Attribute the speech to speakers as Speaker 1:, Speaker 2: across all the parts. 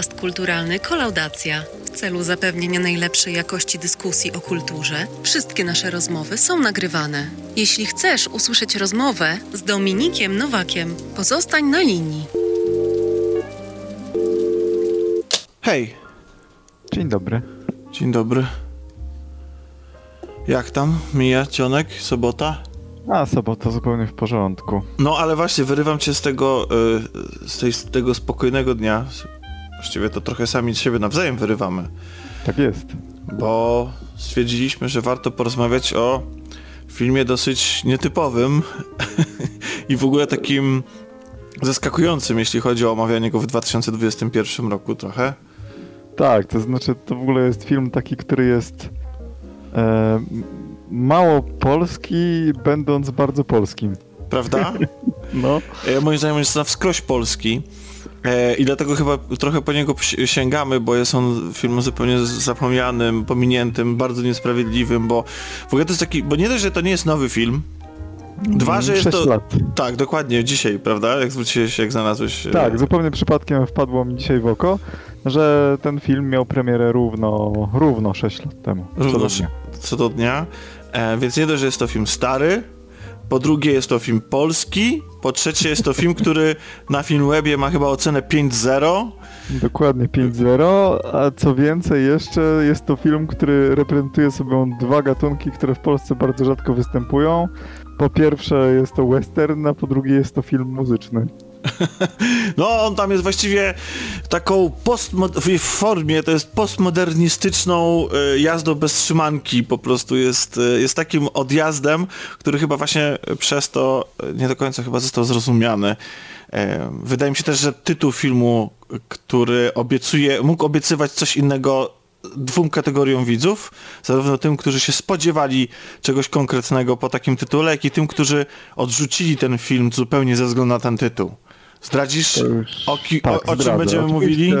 Speaker 1: Podcast kulturalny Kolaudacja. W celu zapewnienia najlepszej jakości dyskusji o kulturze, wszystkie nasze rozmowy są nagrywane. Jeśli chcesz usłyszeć rozmowę z Dominikiem Nowakiem, pozostań na linii.
Speaker 2: Hej,
Speaker 3: Dzień dobry.
Speaker 2: dzień dobry. Jak tam? Mija cionek? Sobota?
Speaker 3: A, sobota zupełnie w porządku.
Speaker 2: No ale właśnie, wyrywam cię z tego, y, z, tej, z tego spokojnego dnia. Właściwie to trochę sami z siebie nawzajem wyrywamy,
Speaker 3: Tak jest.
Speaker 2: bo stwierdziliśmy, że warto porozmawiać o filmie dosyć nietypowym i w ogóle takim zaskakującym, jeśli chodzi o omawianie go w 2021 roku trochę.
Speaker 3: Tak, to znaczy to w ogóle jest film taki, który jest e, mało polski, będąc bardzo polskim.
Speaker 2: Prawda?
Speaker 3: No,
Speaker 2: E, moim zdaniem jest na wskroś polski. E, I dlatego chyba trochę po niego sięgamy, bo jest on filmem zupełnie zapomnianym, pominiętym, bardzo niesprawiedliwym, bo w ogóle to jest taki, bo nie dość, że to nie jest nowy film, dwa, że jest
Speaker 3: 6
Speaker 2: to...
Speaker 3: lat.
Speaker 2: Tak, dokładnie, dzisiaj, prawda? Jak zwróciłeś się, jak znalazłeś... e,
Speaker 3: Tak, zupełnie przypadkiem wpadło mi dzisiaj w oko, że ten film miał premierę równo, równo 6 lat temu.
Speaker 2: Równo
Speaker 3: Co do dnia.
Speaker 2: co do dnia. E, więc nie dość, że jest to film stary, po drugie jest to film polski, po trzecie jest to film, który na Filmwebie ma chyba ocenę 5.0,
Speaker 3: Dokładnie 5-0, a co więcej jeszcze jest to film, który reprezentuje sobą dwa gatunki, które w Polsce bardzo rzadko występują. Po pierwsze jest to western, a po drugie jest to film muzyczny.
Speaker 2: No, on tam jest właściwie taką w formie, to jest postmodernistyczną e, jazdą bez trzymanki, po prostu jest, e, jest takim odjazdem, który chyba właśnie przez to e, nie do końca chyba został zrozumiany. Wydaje mi się też, że tytuł filmu, który obiecuje, mógł obiecywać coś innego dwóm kategoriom widzów, zarówno tym, którzy się spodziewali czegoś konkretnego po takim tytule, jak i tym, którzy odrzucili ten film zupełnie ze względu na ten tytuł. Zdradzisz, o, ki-
Speaker 3: tak,
Speaker 2: o, o czym będziemy
Speaker 3: Oczywiście-
Speaker 2: mówili?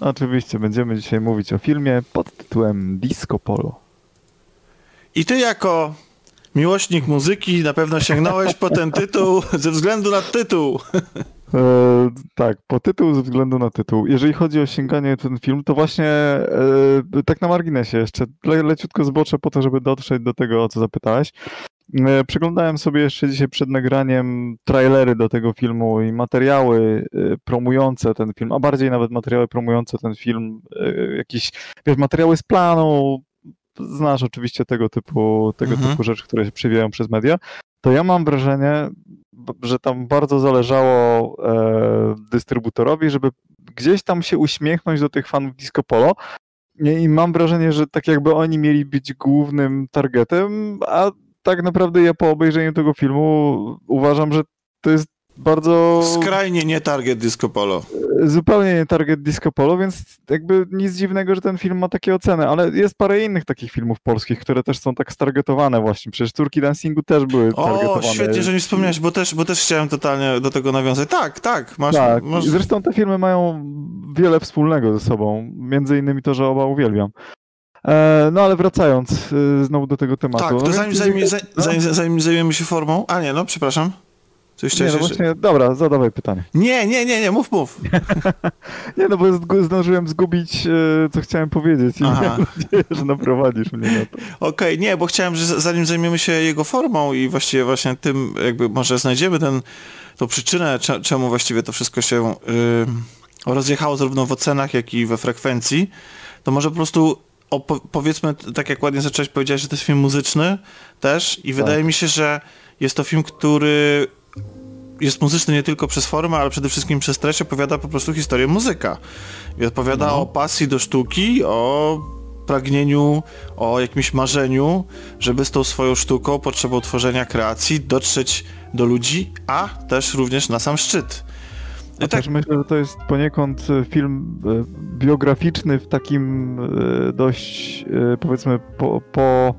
Speaker 3: Oczywiście będziemy dzisiaj mówić o filmie pod tytułem Disco Polo.
Speaker 2: I ty jako miłośnik muzyki na pewno sięgnąłeś po ten tytuł ze względu na tytuł.
Speaker 3: E, tak, po tytuł ze względu na tytuł. Jeżeli chodzi o sięganie ten film, to właśnie e, tak na marginesie jeszcze le, leciutko zboczę po to, żeby dotrzeć do tego, o co zapytałeś. E, Przeglądałem sobie jeszcze dzisiaj przed nagraniem trailery do tego filmu i materiały e, promujące ten film, a bardziej nawet materiały promujące ten film, e, jakieś wiesz, materiały z planu, znasz oczywiście tego typu, tego
Speaker 2: Mhm.
Speaker 3: typu rzeczy, które się przewijają przez media, to ja mam wrażenie, że tam bardzo zależało dystrybutorowi, żeby gdzieś tam się uśmiechnąć do tych fanów disco polo. I mam wrażenie, że tak jakby oni mieli być głównym targetem, a tak naprawdę ja po obejrzeniu tego filmu uważam, że to jest bardzo
Speaker 2: Skrajnie nie target disco polo.
Speaker 3: zupełnie nie target disco polo, więc jakby nic dziwnego, że ten film ma takie oceny, ale jest parę innych takich filmów polskich, które też są tak stargetowane właśnie. Przecież Turki Dancingu też były
Speaker 2: O,
Speaker 3: targetowane.
Speaker 2: świetnie, że mi wspomniałeś, bo też, bo też chciałem totalnie do tego nawiązać. Tak, tak, masz...
Speaker 3: Tak,
Speaker 2: masz...
Speaker 3: zresztą te filmy mają wiele wspólnego ze sobą, między innymi to, że oba uwielbiam. E, no ale wracając y, znowu do tego tematu.
Speaker 2: Tak,
Speaker 3: no
Speaker 2: zanim, zanim, zanim,
Speaker 3: no,
Speaker 2: zanim, zanim zajmiemy się formą... A nie, no przepraszam. Coś
Speaker 3: nie, no właśnie, dobra, zadawaj pytanie.
Speaker 2: Nie, nie, nie, nie, mów, mów.
Speaker 3: Nie, no bo zgu- zdążyłem zgubić, e, co chciałem powiedzieć i
Speaker 2: Aha.
Speaker 3: nadzieję, że naprowadzisz mnie na to.
Speaker 2: Okej, nie, bo chciałem, że zanim zajmiemy się jego formą i właściwie właśnie tym, jakby może znajdziemy ten, tą przyczynę, cze- czemu właściwie to wszystko się y, rozjechało zarówno w ocenach, jak i we frekwencji, to może po prostu opo- powiedzmy, tak jak ładnie zacząłeś powiedzieć, że to jest film muzyczny też i wydaje mi się, że jest to film, który jest muzyczny nie tylko przez formę, ale przede wszystkim przez treść opowiada po prostu historię muzyka. I opowiada o pasji do sztuki, o pragnieniu, o jakimś marzeniu, żeby z tą swoją sztuką, potrzebą tworzenia kreacji dotrzeć do ludzi, a też również na sam szczyt.
Speaker 3: A
Speaker 2: I tak,
Speaker 3: też myślę, że to jest poniekąd e, film e, biograficzny w takim e, dość, powiedzmy, po, po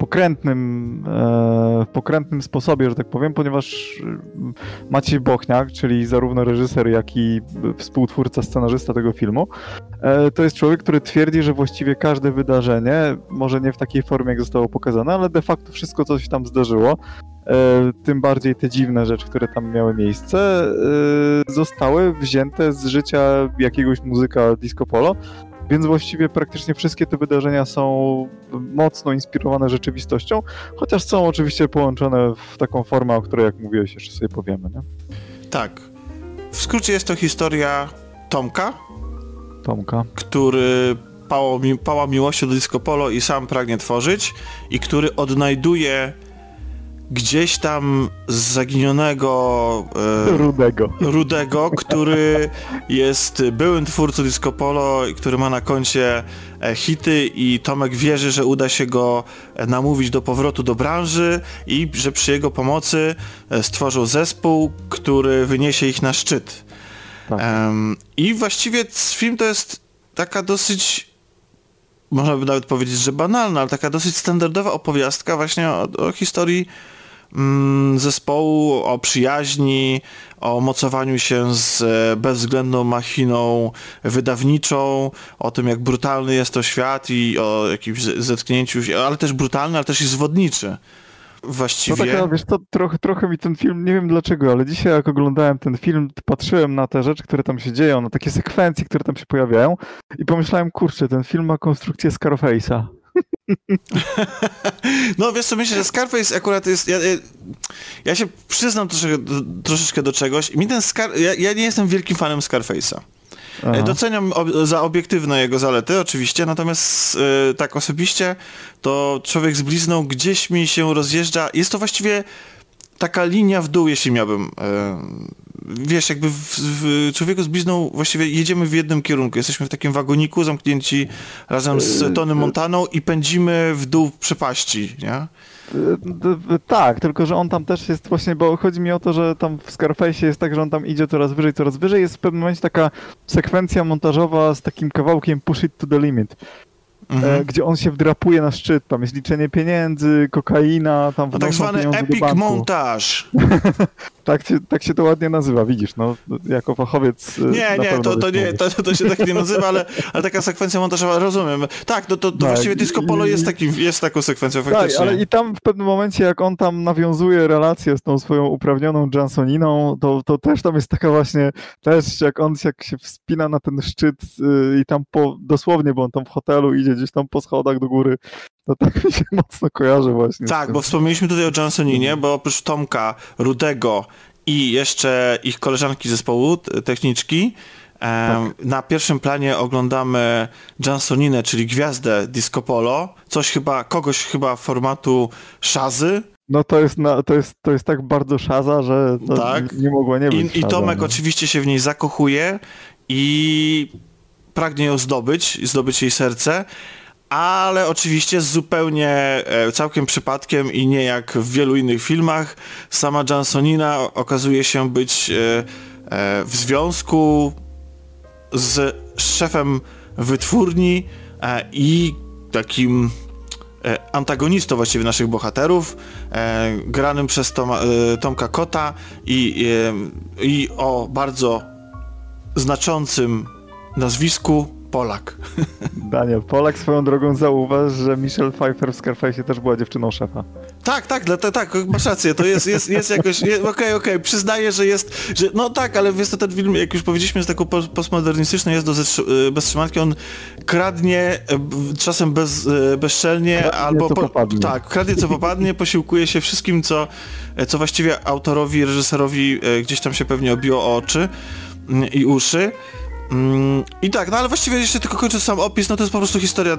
Speaker 3: pokrętnym, e, w pokrętnym sposobie, że tak powiem, ponieważ e, Maciej Bochniak, czyli zarówno reżyser, jak i współtwórca, scenarzysta tego filmu, e, to jest człowiek, który twierdzi, że właściwie każde wydarzenie, może nie w takiej formie, jak zostało pokazane, ale de facto wszystko, co się tam zdarzyło, tym bardziej te dziwne rzeczy, które tam miały miejsce, zostały wzięte z życia jakiegoś muzyka disco polo, więc właściwie praktycznie wszystkie te wydarzenia są mocno inspirowane rzeczywistością, chociaż są oczywiście połączone w taką formę, o której, jak mówiłeś, jeszcze sobie powiemy. Nie?
Speaker 2: Tak. W skrócie jest to historia Tomka.
Speaker 3: Tomka.
Speaker 2: Który pała, mi, pała miłością do disco polo i sam pragnie tworzyć i który odnajduje gdzieś tam zaginionego
Speaker 3: e, Rudego.
Speaker 2: Rudego, który jest byłym twórcą disco polo, który ma na koncie e, hity i Tomek wierzy, że uda się go e, namówić do powrotu do branży i że przy jego pomocy e, stworzą zespół, który wyniesie ich na szczyt. Tak. Um, I właściwie film to jest taka dosyć można by nawet powiedzieć, że banalna, ale taka dosyć standardowa opowiastka właśnie o, o historii zespołu, o przyjaźni, o mocowaniu się z e, bezwzględną machiną wydawniczą, o tym jak brutalny jest to świat i o jakimś zetknięciu, ale też brutalny, ale też i zwodniczy. Właściwie.
Speaker 3: No tak, wiesz, to trochę, trochę mi ten film, nie wiem dlaczego, ale dzisiaj jak oglądałem ten film, patrzyłem na te rzeczy, które tam się dzieją, na takie sekwencje, które tam się pojawiają i pomyślałem, kurczę, ten film ma konstrukcję Scarface'a.
Speaker 2: No wiesz co, myślę, że Scarface akurat jest... Ja, ja się przyznam troszeczkę, troszeczkę do czegoś. Mi ten Scar... Ja, ja nie jestem wielkim fanem Scarface'a. Aha. Doceniam ob za obiektywne jego zalety, oczywiście, natomiast yy, tak osobiście to człowiek z blizną gdzieś mi się rozjeżdża. Jest to właściwie taka linia w dół, jeśli miałbym. Wiesz, jakby w, w Człowieku z blizną właściwie jedziemy w jednym kierunku. Jesteśmy w takim wagoniku zamknięci razem z yy, Tony Montaną i pędzimy w dół przepaści, nie?
Speaker 3: Tak, tylko że on tam też jest właśnie, bo chodzi mi o to, że tam w Scarface jest tak, że on tam idzie coraz wyżej, coraz wyżej. Jest w pewnym momencie taka sekwencja montażowa z takim kawałkiem Push It to the Limit. Mhm. E, gdzie on się wdrapuje na szczyt, tam jest liczenie pieniędzy, kokaina, tam
Speaker 2: no tak zwany epic montaż.
Speaker 3: tak, się, tak się to ładnie nazywa, widzisz, no, jako fachowiec.
Speaker 2: E, nie, nie, to, to, nie to, to się tak nie nazywa, ale, ale taka sekwencja montażowa, rozumiem. Tak, to, to, to tak, właściwie Disco Polo jest, takim, jest taką sekwencją tak, faktycznie.
Speaker 3: Tak, ale i tam w pewnym momencie, jak on tam nawiązuje relację z tą swoją uprawnioną Johnsoniną, to, to też tam jest taka właśnie, też jak on jak się wspina na ten szczyt yy, i tam po, dosłownie, bo on tam w hotelu idzie gdzieś tam po schodach do góry, to tak mi się mocno kojarzy właśnie.
Speaker 2: Tak, bo wspomnieliśmy tutaj o Johnsoninie, bo oprócz Tomka, Rudego i jeszcze ich koleżanki zespołu, techniczki, tak. Na pierwszym planie oglądamy Johnsoninę, czyli gwiazdę disco polo, coś chyba, kogoś chyba formatu szazy.
Speaker 3: No to jest, na, to jest, to jest tak bardzo szaza, że tak. nie mogło nie być.
Speaker 2: I, i Tomek no. oczywiście się w niej zakochuje i pragnie ją zdobyć, zdobyć jej serce ale oczywiście zupełnie e, całkiem przypadkiem i nie jak w wielu innych filmach sama Johnsonina okazuje się być e, e, w związku z szefem wytwórni i takim antagonistą właściwie naszych bohaterów, granym przez Toma, Tomka Kota i, i o bardzo znaczącym nazwisku Polak.
Speaker 3: Daniel, Polak swoją drogą zauważ, że Michelle Pfeiffer w Scarface też była dziewczyną szefa.
Speaker 2: Tak, tak, tak, tak, masz rację, to jest, jest, jest jakoś, okej, okej, okay, okay, przyznaję, że jest, że, no tak, ale jest to ten film, jak już powiedzieliśmy, jest taką postmodernistyczny, jest do y, bez trzymanki, on kradnie y, czasem bez, y, bezczelnie, kradnie, albo,
Speaker 3: po,
Speaker 2: tak, kradnie co popadnie, posiłkuje się wszystkim, co, co właściwie autorowi, reżyserowi gdzieś tam się pewnie obiło o oczy mm, i uszy. Mm, I tak, no ale właściwie jeszcze tylko kończąc sam opis, no to jest po prostu historia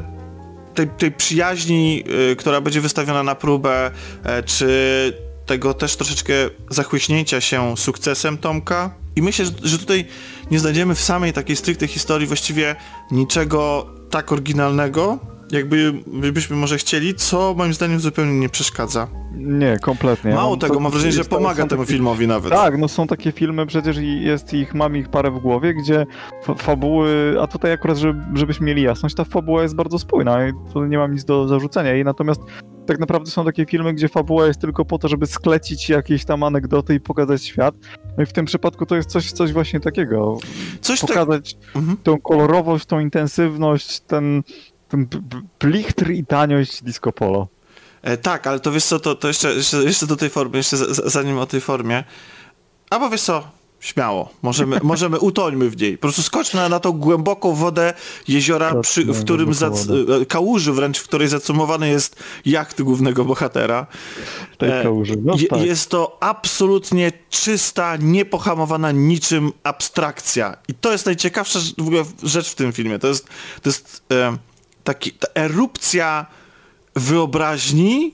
Speaker 2: tej, tej przyjaźni, y, która będzie wystawiona na próbę, y, czy tego też troszeczkę zachłyśnięcia się sukcesem Tomka. I myślę, że, że tutaj nie znajdziemy w samej takiej stricte historii właściwie niczego tak oryginalnego, jakby byśmy może chcieli, co moim zdaniem zupełnie nie przeszkadza.
Speaker 3: Nie, kompletnie.
Speaker 2: Mało tego, mam wrażenie, że pomaga temu takie... filmowi nawet.
Speaker 3: Tak, no są takie filmy, przecież jest ich, mam ich parę w głowie, gdzie fabuły, a tutaj akurat, żeby, żebyśmy mieli jasność, ta fabuła jest bardzo spójna i tu nie mam nic do zarzucenia jej, natomiast tak naprawdę są takie filmy, gdzie fabuła jest tylko po to, żeby sklecić jakieś tam anegdoty i pokazać świat. No i w tym przypadku to jest coś, coś właśnie takiego.
Speaker 2: Coś tak...
Speaker 3: Pokazać
Speaker 2: Mhm.
Speaker 3: tą kolorowość, tą intensywność, ten, ten plichtr i taniość disco polo.
Speaker 2: E, tak, ale to wiesz co, to, to jeszcze, jeszcze, jeszcze do tej formy, jeszcze za- za- zanim o tej formie. Albo wiesz co, śmiało, możemy, możemy utońmy w niej. Po prostu skocz na, na tą głęboką wodę jeziora, przy, w którym zac, e, kałuży wręcz, w której zacumowany jest jacht głównego bohatera.
Speaker 3: Tej
Speaker 2: E,
Speaker 3: kałuży. No
Speaker 2: Je,
Speaker 3: tak.
Speaker 2: Jest to absolutnie czysta, niepohamowana niczym abstrakcja. I to jest najciekawsza rzecz- w ogóle rzecz w tym filmie. To jest, to jest e, taki, ta erupcja wyobraźni,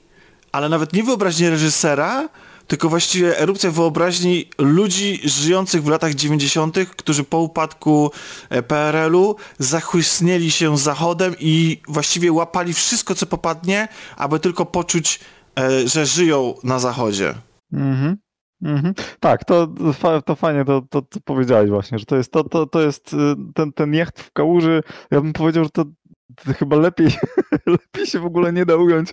Speaker 2: ale nawet nie wyobraźni reżysera, tylko właściwie erupcja wyobraźni ludzi żyjących w latach 90., którzy po upadku e, PRL-u zachłysnęli się zachodem i właściwie łapali wszystko, co popadnie, aby tylko poczuć, e, że żyją na zachodzie.
Speaker 3: Mhm. Mhm. Tak, to, to fajnie to, to, to powiedziałeś właśnie, że to jest, to, to, to jest y, ten, ten jacht w kałuży, ja bym powiedział, że to, to chyba lepiej, lepiej się w ogóle nie da ująć,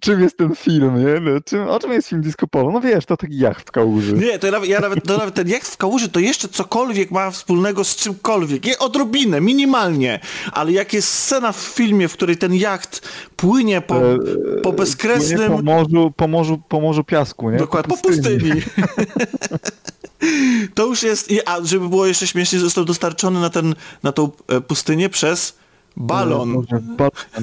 Speaker 3: czym jest ten film, nie? No, czym, o czym jest film Disco Polo? No wiesz, to taki jacht w kałuży.
Speaker 2: Nie, to ja nawet, ja nawet, to nawet ten jacht w kałuży to jeszcze cokolwiek ma wspólnego z czymkolwiek. Nie, odrobinę, minimalnie. Ale jak jest scena w filmie, w której ten jacht płynie po,
Speaker 3: E,
Speaker 2: po bezkresnym...
Speaker 3: Po morzu, po, morzu, po morzu piasku, nie?
Speaker 2: Dokładnie, po pustyni. to już jest... A żeby było jeszcze śmieszniej, został dostarczony na, ten, na tą e, pustynię przez balon.
Speaker 3: Balonem,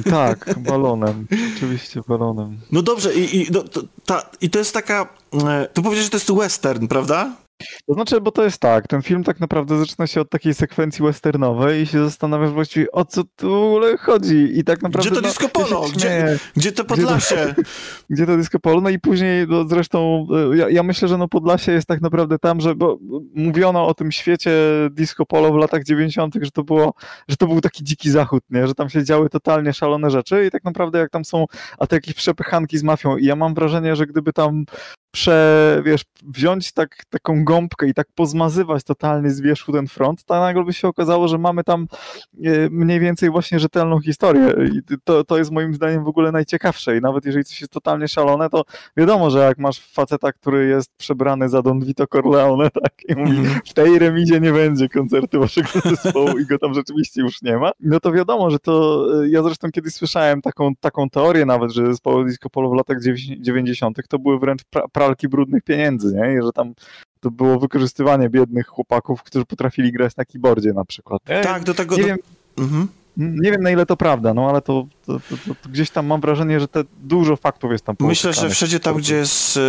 Speaker 3: tak, balonem. Oczywiście balonem.
Speaker 2: No dobrze, i, i, no, to, ta, i to jest taka... E, tu powiedziałeś, że to jest western, prawda?
Speaker 3: To znaczy, bo to jest tak, ten film tak naprawdę zaczyna się od takiej sekwencji westernowej i się zastanawiasz właściwie o co tu w ogóle chodzi i tak naprawdę...
Speaker 2: Gdzie to
Speaker 3: no,
Speaker 2: disco polo? Gdzie, gdzie to Podlasie?
Speaker 3: Gdzie to disco polo? No i później no, zresztą e, ja, ja myślę, że no Podlasie jest tak naprawdę tam, że bo mówiono o tym świecie disco polo w latach 90., że to było, że to był taki dziki zachód, nie? Że tam się działy totalnie szalone rzeczy i tak naprawdę jak tam są, a to jakieś przepychanki z mafią i ja mam wrażenie, że gdyby tam prze, wiesz, wziąć tak, taką gąbkę i tak pozmazywać totalnie z wierzchu ten front, to nagle by się okazało, że mamy tam e, mniej więcej właśnie rzetelną historię i to, to jest moim zdaniem w ogóle najciekawsze i nawet jeżeli coś jest totalnie szalone, to wiadomo, że jak masz faceta, który jest przebrany za Don Vito Corleone, tak, i mówi,
Speaker 2: Mhm.
Speaker 3: w tej remizie nie będzie koncertu waszego zespołu i go tam rzeczywiście już nie ma, no to wiadomo, że to, e, ja zresztą kiedyś słyszałem taką, taką teorię nawet, że zespoły disco polo w latach 90 to były wręcz pra, pralki brudnych pieniędzy, nie, i że tam to było wykorzystywanie biednych chłopaków, którzy potrafili grać na keyboardzie na przykład.
Speaker 2: Tak, do tego...
Speaker 3: Nie
Speaker 2: do...
Speaker 3: wiem,
Speaker 2: Mhm.
Speaker 3: nie wiem na ile to prawda, no ale to, to, to, to, to gdzieś tam mam wrażenie, że te dużo faktów jest tam
Speaker 2: Myślę, że wszędzie tam, gdzie jest y,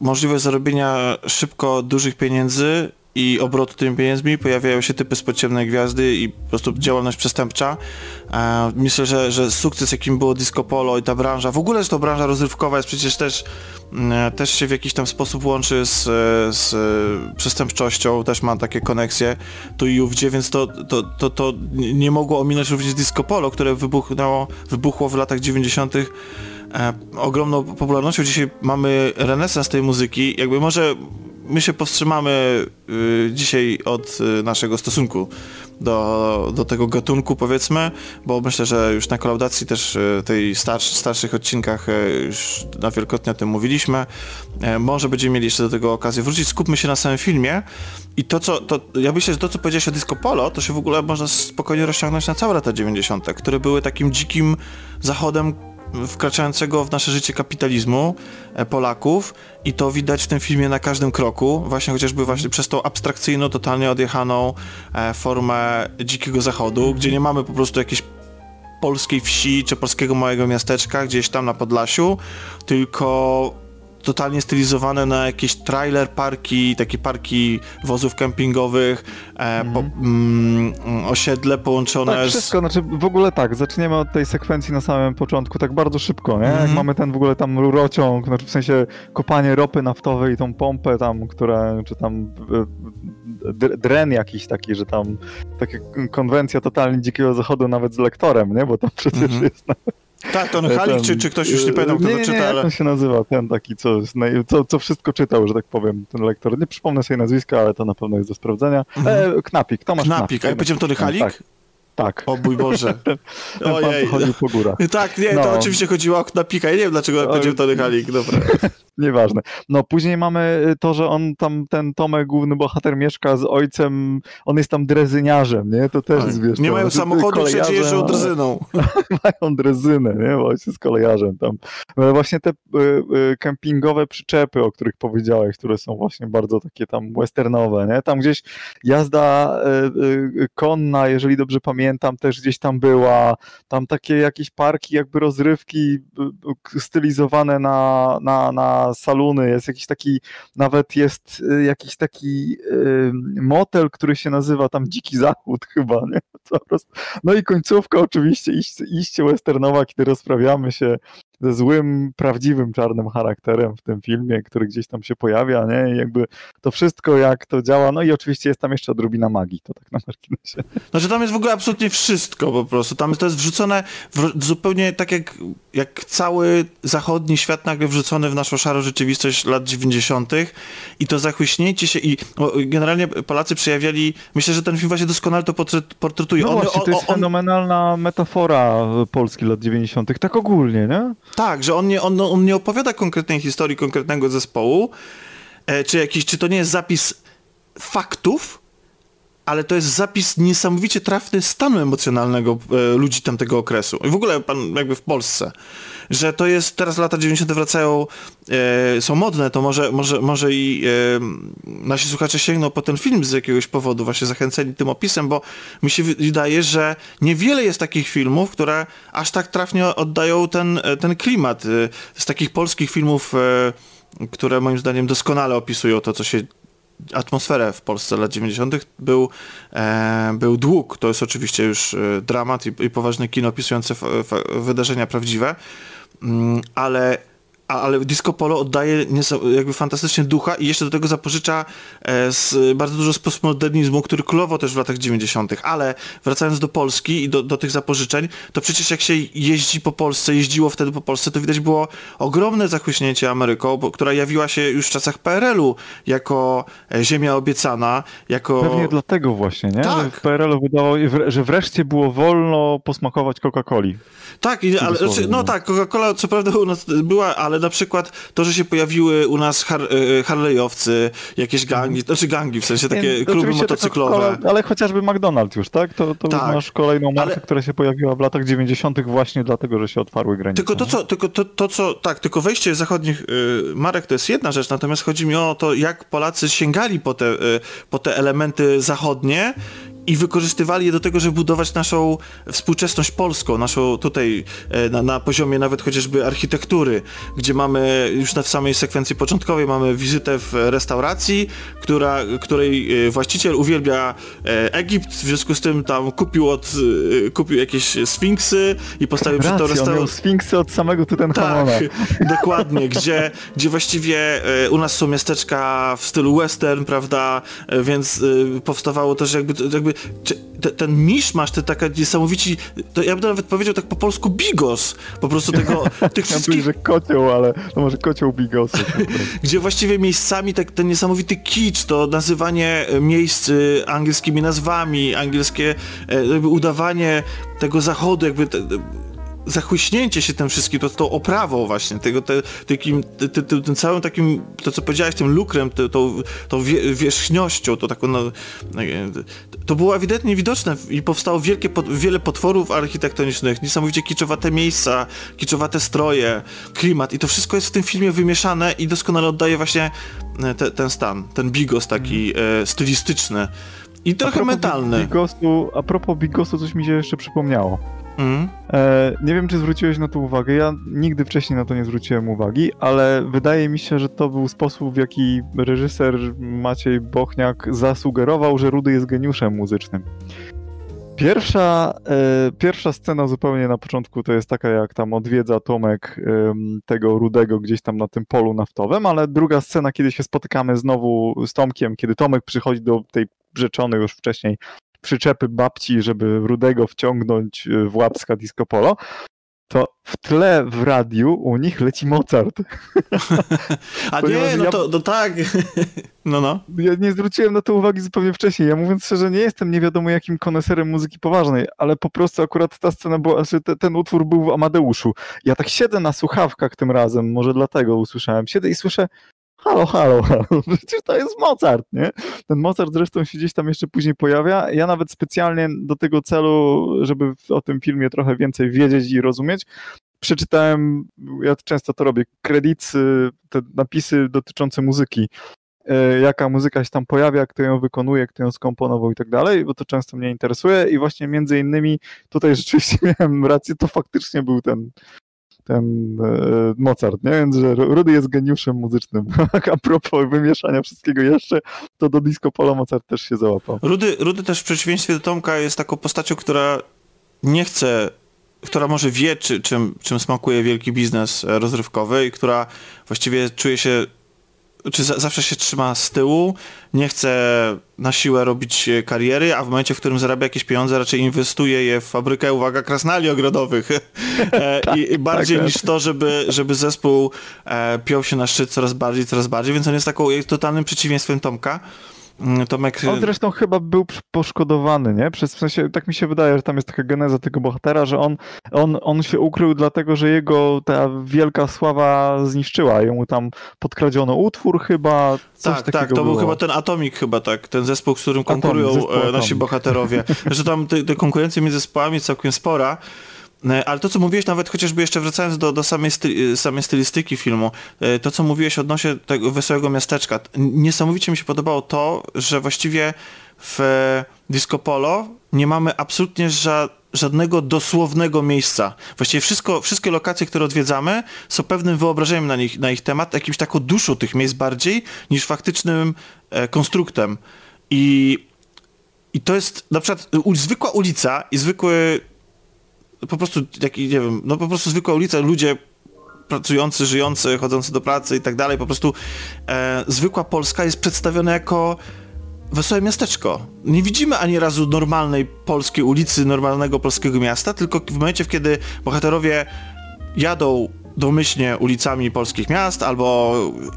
Speaker 2: możliwość zarobienia szybko dużych pieniędzy i obrotu tymi pieniędzmi, pojawiają się typy z ciemnej gwiazdy i po prostu działalność przestępcza. E, myślę, że, że sukces, jakim było disco polo i ta branża, w ogóle, że to branża rozrywkowa jest przecież też, mm, też się w jakiś tam sposób łączy z, z przestępczością, też ma takie koneksje tu i ówdzie, więc to, to, to, to nie mogło ominąć również disco polo, które wybuchnęło, wybuchło w latach 90 e, ogromną popularnością. Dzisiaj mamy renesans tej muzyki. Jakby może my się powstrzymamy y, dzisiaj od y, naszego stosunku do, do tego gatunku, powiedzmy, bo myślę, że już na kolaudacji też y, tej starsz, starszych odcinkach już na wielokrotnie o tym mówiliśmy. E, może będziemy mieli jeszcze do tego okazję wrócić. Skupmy się na samym filmie i to, co, to, ja myślę, że to, co powiedziałeś o Disco Polo, to się w ogóle można spokojnie rozciągnąć na całe lata 90., które były takim dzikim zachodem wkraczającego w nasze życie kapitalizmu e, Polaków i to widać w tym filmie na każdym kroku, właśnie chociażby właśnie przez tą abstrakcyjną, totalnie odjechaną e, formę dzikiego zachodu, gdzie nie mamy po prostu jakiejś polskiej wsi czy polskiego małego miasteczka gdzieś tam na Podlasiu, tylko totalnie stylizowane na jakieś trailer parki, takie parki wozów kempingowych, e, po, mm, osiedle połączone
Speaker 3: Tak,
Speaker 2: z...
Speaker 3: wszystko, znaczy w ogóle tak, zaczniemy od tej sekwencji na samym początku, tak bardzo szybko, nie? Jak
Speaker 2: Mhm.
Speaker 3: mamy ten w ogóle tam rurociąg, znaczy w sensie kopanie ropy naftowej i tą pompę tam, która, czy tam e, dr- dren jakiś taki, że tam taka konwencja totalnie dzikiego zachodu nawet z lektorem, nie? Bo tam przecież
Speaker 2: Mhm.
Speaker 3: jest...
Speaker 2: Tak, to
Speaker 3: ten-
Speaker 2: Halik, czy, czy ktoś już nie pamiętam, kto
Speaker 3: nie,
Speaker 2: to czyta,
Speaker 3: nie,
Speaker 2: ale...
Speaker 3: jak on się nazywa, ten taki, co, co, co wszystko czytał, że tak powiem, ten lektor. Nie przypomnę sobie nazwiska, ale to na pewno jest do sprawdzenia.
Speaker 2: Mhm.
Speaker 3: E, Knapik, Tomasz Knapik.
Speaker 2: Knapik, a ja powiedziałem Tony Halik?
Speaker 3: Tak. Tak.
Speaker 2: O mój Boże. Ojej.
Speaker 3: chodził po górach.
Speaker 2: Tak, nie, to
Speaker 3: No.
Speaker 2: oczywiście chodziło o okna Pika. Ja nie wiem, dlaczego powiedział Tony Halik. Dobra.
Speaker 3: Nieważne. No później mamy y, to, że on tam, ten Tomek, główny bohater, mieszka z ojcem, on jest tam drezyniarzem, nie? To też,
Speaker 2: Tak.
Speaker 3: wiesz...
Speaker 2: Nie
Speaker 3: to-
Speaker 2: mają
Speaker 3: to-
Speaker 2: samochodu,
Speaker 3: kolejarzem,
Speaker 2: jeżdżą drzyną.
Speaker 3: mają drezynę, nie? Właśnie z kolejarzem tam. Ale właśnie te y, y, kempingowe przyczepy, o których powiedziałeś, które są właśnie bardzo takie tam westernowe, nie? Tam gdzieś jazda y, y, konna, jeżeli dobrze pamiętam, też gdzieś tam była. Tam takie jakieś parki, jakby rozrywki stylizowane na, na, na saluny. Jest jakiś taki, nawet jest y, jakiś taki y, motel, który się nazywa tam Dziki Zachód chyba, nie? No i końcówka oczywiście iście, iście westernowa, kiedy rozprawiamy się ze złym, prawdziwym czarnym charakterem w tym filmie, który gdzieś tam się pojawia, nie? I jakby to wszystko, jak to działa, no i oczywiście jest tam jeszcze odrobina magii, to tak na marginesie.
Speaker 2: Znaczy tam jest w ogóle absolutnie wszystko po prostu. Tam to jest wrzucone w, zupełnie tak jak, jak cały zachodni świat nagle wrzucony w naszą szarą rzeczywistość lat 90. i to zachłyśnięcie się i generalnie Polacy przejawiali, myślę, że ten film właśnie doskonale to portret, portretuje.
Speaker 3: No
Speaker 2: On-
Speaker 3: właśnie, to jest
Speaker 2: on- on-
Speaker 3: fenomenalna metafora Polski lat 90., tak ogólnie, nie?
Speaker 2: Tak, że on nie, on, on nie opowiada konkretnej historii konkretnego zespołu, e, czy jakiś, czy to nie jest zapis faktów, ale to jest zapis niesamowicie trafny stanu emocjonalnego e, ludzi tamtego okresu. I w ogóle pan jakby w Polsce. Że to jest, teraz lata 90. wracają, e, są modne, to może, może, może i e, nasi słuchacze sięgną po ten film z jakiegoś powodu, właśnie zachęceni tym opisem, bo mi się wydaje, że niewiele jest takich filmów, które aż tak trafnie oddają ten, e, ten klimat. E, Z takich polskich filmów, e, które moim zdaniem doskonale opisują to, co się atmosferę w Polsce lat 90. był, e, był dług. To jest oczywiście już e, dramat i, i poważne kino opisujące fa, fa, wydarzenia prawdziwe, ale a, ale Disco Polo oddaje jakby fantastycznie ducha i jeszcze do tego zapożycza e, z, bardzo dużo z postmodernizmu, który królował też w latach 90. Ale wracając do Polski i do, do tych zapożyczeń, to przecież jak się jeździ po Polsce, jeździło wtedy po Polsce, to widać było ogromne zachłyśnięcie Ameryką, bo, która jawiła się już w czasach PRL-u jako e, ziemia obiecana, jako...
Speaker 3: Pewnie dlatego właśnie, nie?
Speaker 2: Tak.
Speaker 3: Że w PRL-u wydawało, że wreszcie było wolno posmakować Coca-Coli.
Speaker 2: Tak, i, ale,
Speaker 3: Cudzysłowie,
Speaker 2: znaczy, no
Speaker 3: no.
Speaker 2: tak, Coca-Cola co prawda u nas była, ale na przykład to, że się pojawiły u nas har, e, Harley'owcy, jakieś gangi, znaczy gangi, w sensie takie
Speaker 3: Nie,
Speaker 2: kluby
Speaker 3: oczywiście ta
Speaker 2: motocyklowe.
Speaker 3: Ale chociażby McDonald's już, tak? To, to
Speaker 2: Tak.
Speaker 3: masz kolejną markę,
Speaker 2: Ale-
Speaker 3: która się pojawiła w latach 90. właśnie dlatego, że się otwarły granice.
Speaker 2: Tylko to, co, tylko to, to, co, tak, tylko wejście zachodnich y, marek to jest jedna rzecz, natomiast chodzi mi o to, jak Polacy sięgali po te, y, po te elementy zachodnie i wykorzystywali je do tego, żeby budować naszą współczesność polską, naszą tutaj e, na, na poziomie nawet chociażby architektury, gdzie mamy już na w samej sekwencji początkowej mamy wizytę w restauracji, która, której e, właściciel uwielbia e, Egipt, w związku z tym tam kupił od, kupił jakieś sfinksy i postawił
Speaker 3: Racja, on miał
Speaker 2: restauracją.
Speaker 3: sfinksy od samego Tutenchamona.
Speaker 2: Tak, dokładnie, gdzie, gdzie właściwie u nas są miasteczka w stylu western, prawda, więc powstawało też jakby, jakby czy, te, ten miszmasz, te taka niesamowici, to ja bym nawet powiedział tak po polsku bigos, po prostu tego, tych
Speaker 3: Ja
Speaker 2: wszystkich
Speaker 3: że kocioł, ale to może kocioł bigosu.
Speaker 2: gdzie właściwie miejscami tak, ten niesamowity kicz, to nazywanie e, miejsc e, angielskimi nazwami, angielskie e, jakby udawanie tego zachodu, jakby te, zachłyśnięcie się tym wszystkim, to, tą oprawą właśnie, tego, te, takim, te, te, te, tym całym takim, to co powiedziałeś, tym lukrem, te, tą, tą wie, wierzchnością, to taką, no, no, e, to było ewidentnie widoczne i powstało wielkie, wiele potworów architektonicznych, niesamowicie kiczowate miejsca, kiczowate stroje, klimat i to wszystko jest w tym filmie wymieszane i doskonale oddaje właśnie e, te, ten stan, ten bigos taki e, stylistyczny i trochę mentalny.
Speaker 3: Bigosu, a propos bigosu, coś mi się jeszcze przypomniało.
Speaker 2: Mm.
Speaker 3: E, nie wiem, czy zwróciłeś na to uwagę. Ja nigdy wcześniej na to nie zwróciłem uwagi, ale wydaje mi się, że to był sposób, w jaki reżyser Maciej Bochniak zasugerował, że Rudy jest geniuszem muzycznym. Pierwsza, e, pierwsza scena zupełnie na początku to jest taka, jak tam odwiedza Tomek em, tego Rudego gdzieś tam na tym polu naftowym, ale druga scena, kiedy się spotykamy znowu z Tomkiem, kiedy Tomek przychodzi do tej rzeczonej już wcześniej przyczepy babci, żeby Rudego wciągnąć e, w łapska disco polo. to w tle w radiu u nich leci Mozart.
Speaker 2: A
Speaker 3: Ponieważ
Speaker 2: nie, no
Speaker 3: ja-
Speaker 2: to no tak. No, no.
Speaker 3: Ja nie zwróciłem na to uwagi zupełnie wcześniej. Ja mówiąc szczerze, nie jestem nie wiadomo jakim koneserem muzyki poważnej, ale po prostu akurat ta scena była, znaczy te, ten utwór był w Amadeuszu. Ja tak siedzę na słuchawkach tym razem, może dlatego usłyszałem. Siedzę i słyszę halo, halo, halo, przecież to jest Mozart, nie? Ten Mozart zresztą się gdzieś tam jeszcze później pojawia. Ja nawet specjalnie do tego celu, żeby o tym filmie trochę więcej wiedzieć i rozumieć, przeczytałem, ja często to robię, kredycy, te napisy dotyczące muzyki e, jaka muzyka się tam pojawia, kto ją wykonuje, kto ją skomponował i tak dalej, bo to często mnie interesuje i właśnie między innymi tutaj rzeczywiście miałem rację, to faktycznie był ten ten e, Mozart, nie? Więc, że Rudy jest geniuszem muzycznym. A propos wymieszania wszystkiego jeszcze, to do disco polo Mozart też się załapał.
Speaker 2: Rudy, Rudy też w przeciwieństwie do Tomka jest taką postacią, która nie chce, która może wie, czy, czym, czym smakuje wielki biznes e, rozrywkowy i która właściwie czuje się, czy za, zawsze się trzyma z tyłu, nie chce na siłę robić e, kariery, a w momencie, w którym zarabia jakieś pieniądze, raczej inwestuje je w fabrykę, uwaga, krasnali ogrodowych. E, I, I bardziej
Speaker 3: tak.
Speaker 2: niż to, żeby, żeby zespół e, piął się na szczyt coraz bardziej, coraz bardziej, więc on jest taką totalnym przeciwieństwem Tomka. Mm, Tomek...
Speaker 3: On zresztą chyba był poszkodowany, nie? Przez, w sensie, tak mi się wydaje, że tam jest taka geneza tego bohatera, że on, on, on się ukrył dlatego, że jego ta wielka sława zniszczyła. Jemu tam podkradziono utwór chyba, coś
Speaker 2: Tak, tak, to był
Speaker 3: było.
Speaker 2: chyba ten Atomic chyba, tak, ten zespół, z którym konkurują e, nasi
Speaker 3: Atomic.
Speaker 2: bohaterowie. Że tam te, te konkurencja między zespołami jest całkiem spora. E, Ale to, co mówiłeś, nawet chociażby jeszcze wracając do, do samej, sty, samej stylistyki filmu, e, to, co mówiłeś odnośnie tego Wesołego Miasteczka, niesamowicie mi się podobało to, że właściwie w e, Disco Polo nie mamy absolutnie ża żadnego dosłownego miejsca. Właściwie wszystko, wszystkie lokacje, które odwiedzamy, są pewnym wyobrażeniem na, nich, na ich temat, jakimś taką duszą tych miejsc bardziej, niż faktycznym e, konstruktem. I, I to jest na przykład zwykła ulica i zwykły po prostu, jaki, nie wiem, no po prostu zwykła ulica, ludzie pracujący, żyjący, chodzący do pracy i tak dalej, po prostu e, zwykła Polska jest przedstawiona jako wesołe miasteczko. Nie widzimy ani razu normalnej polskiej ulicy, normalnego polskiego miasta, tylko w momencie, kiedy bohaterowie jadą domyślnie ulicami polskich miast, albo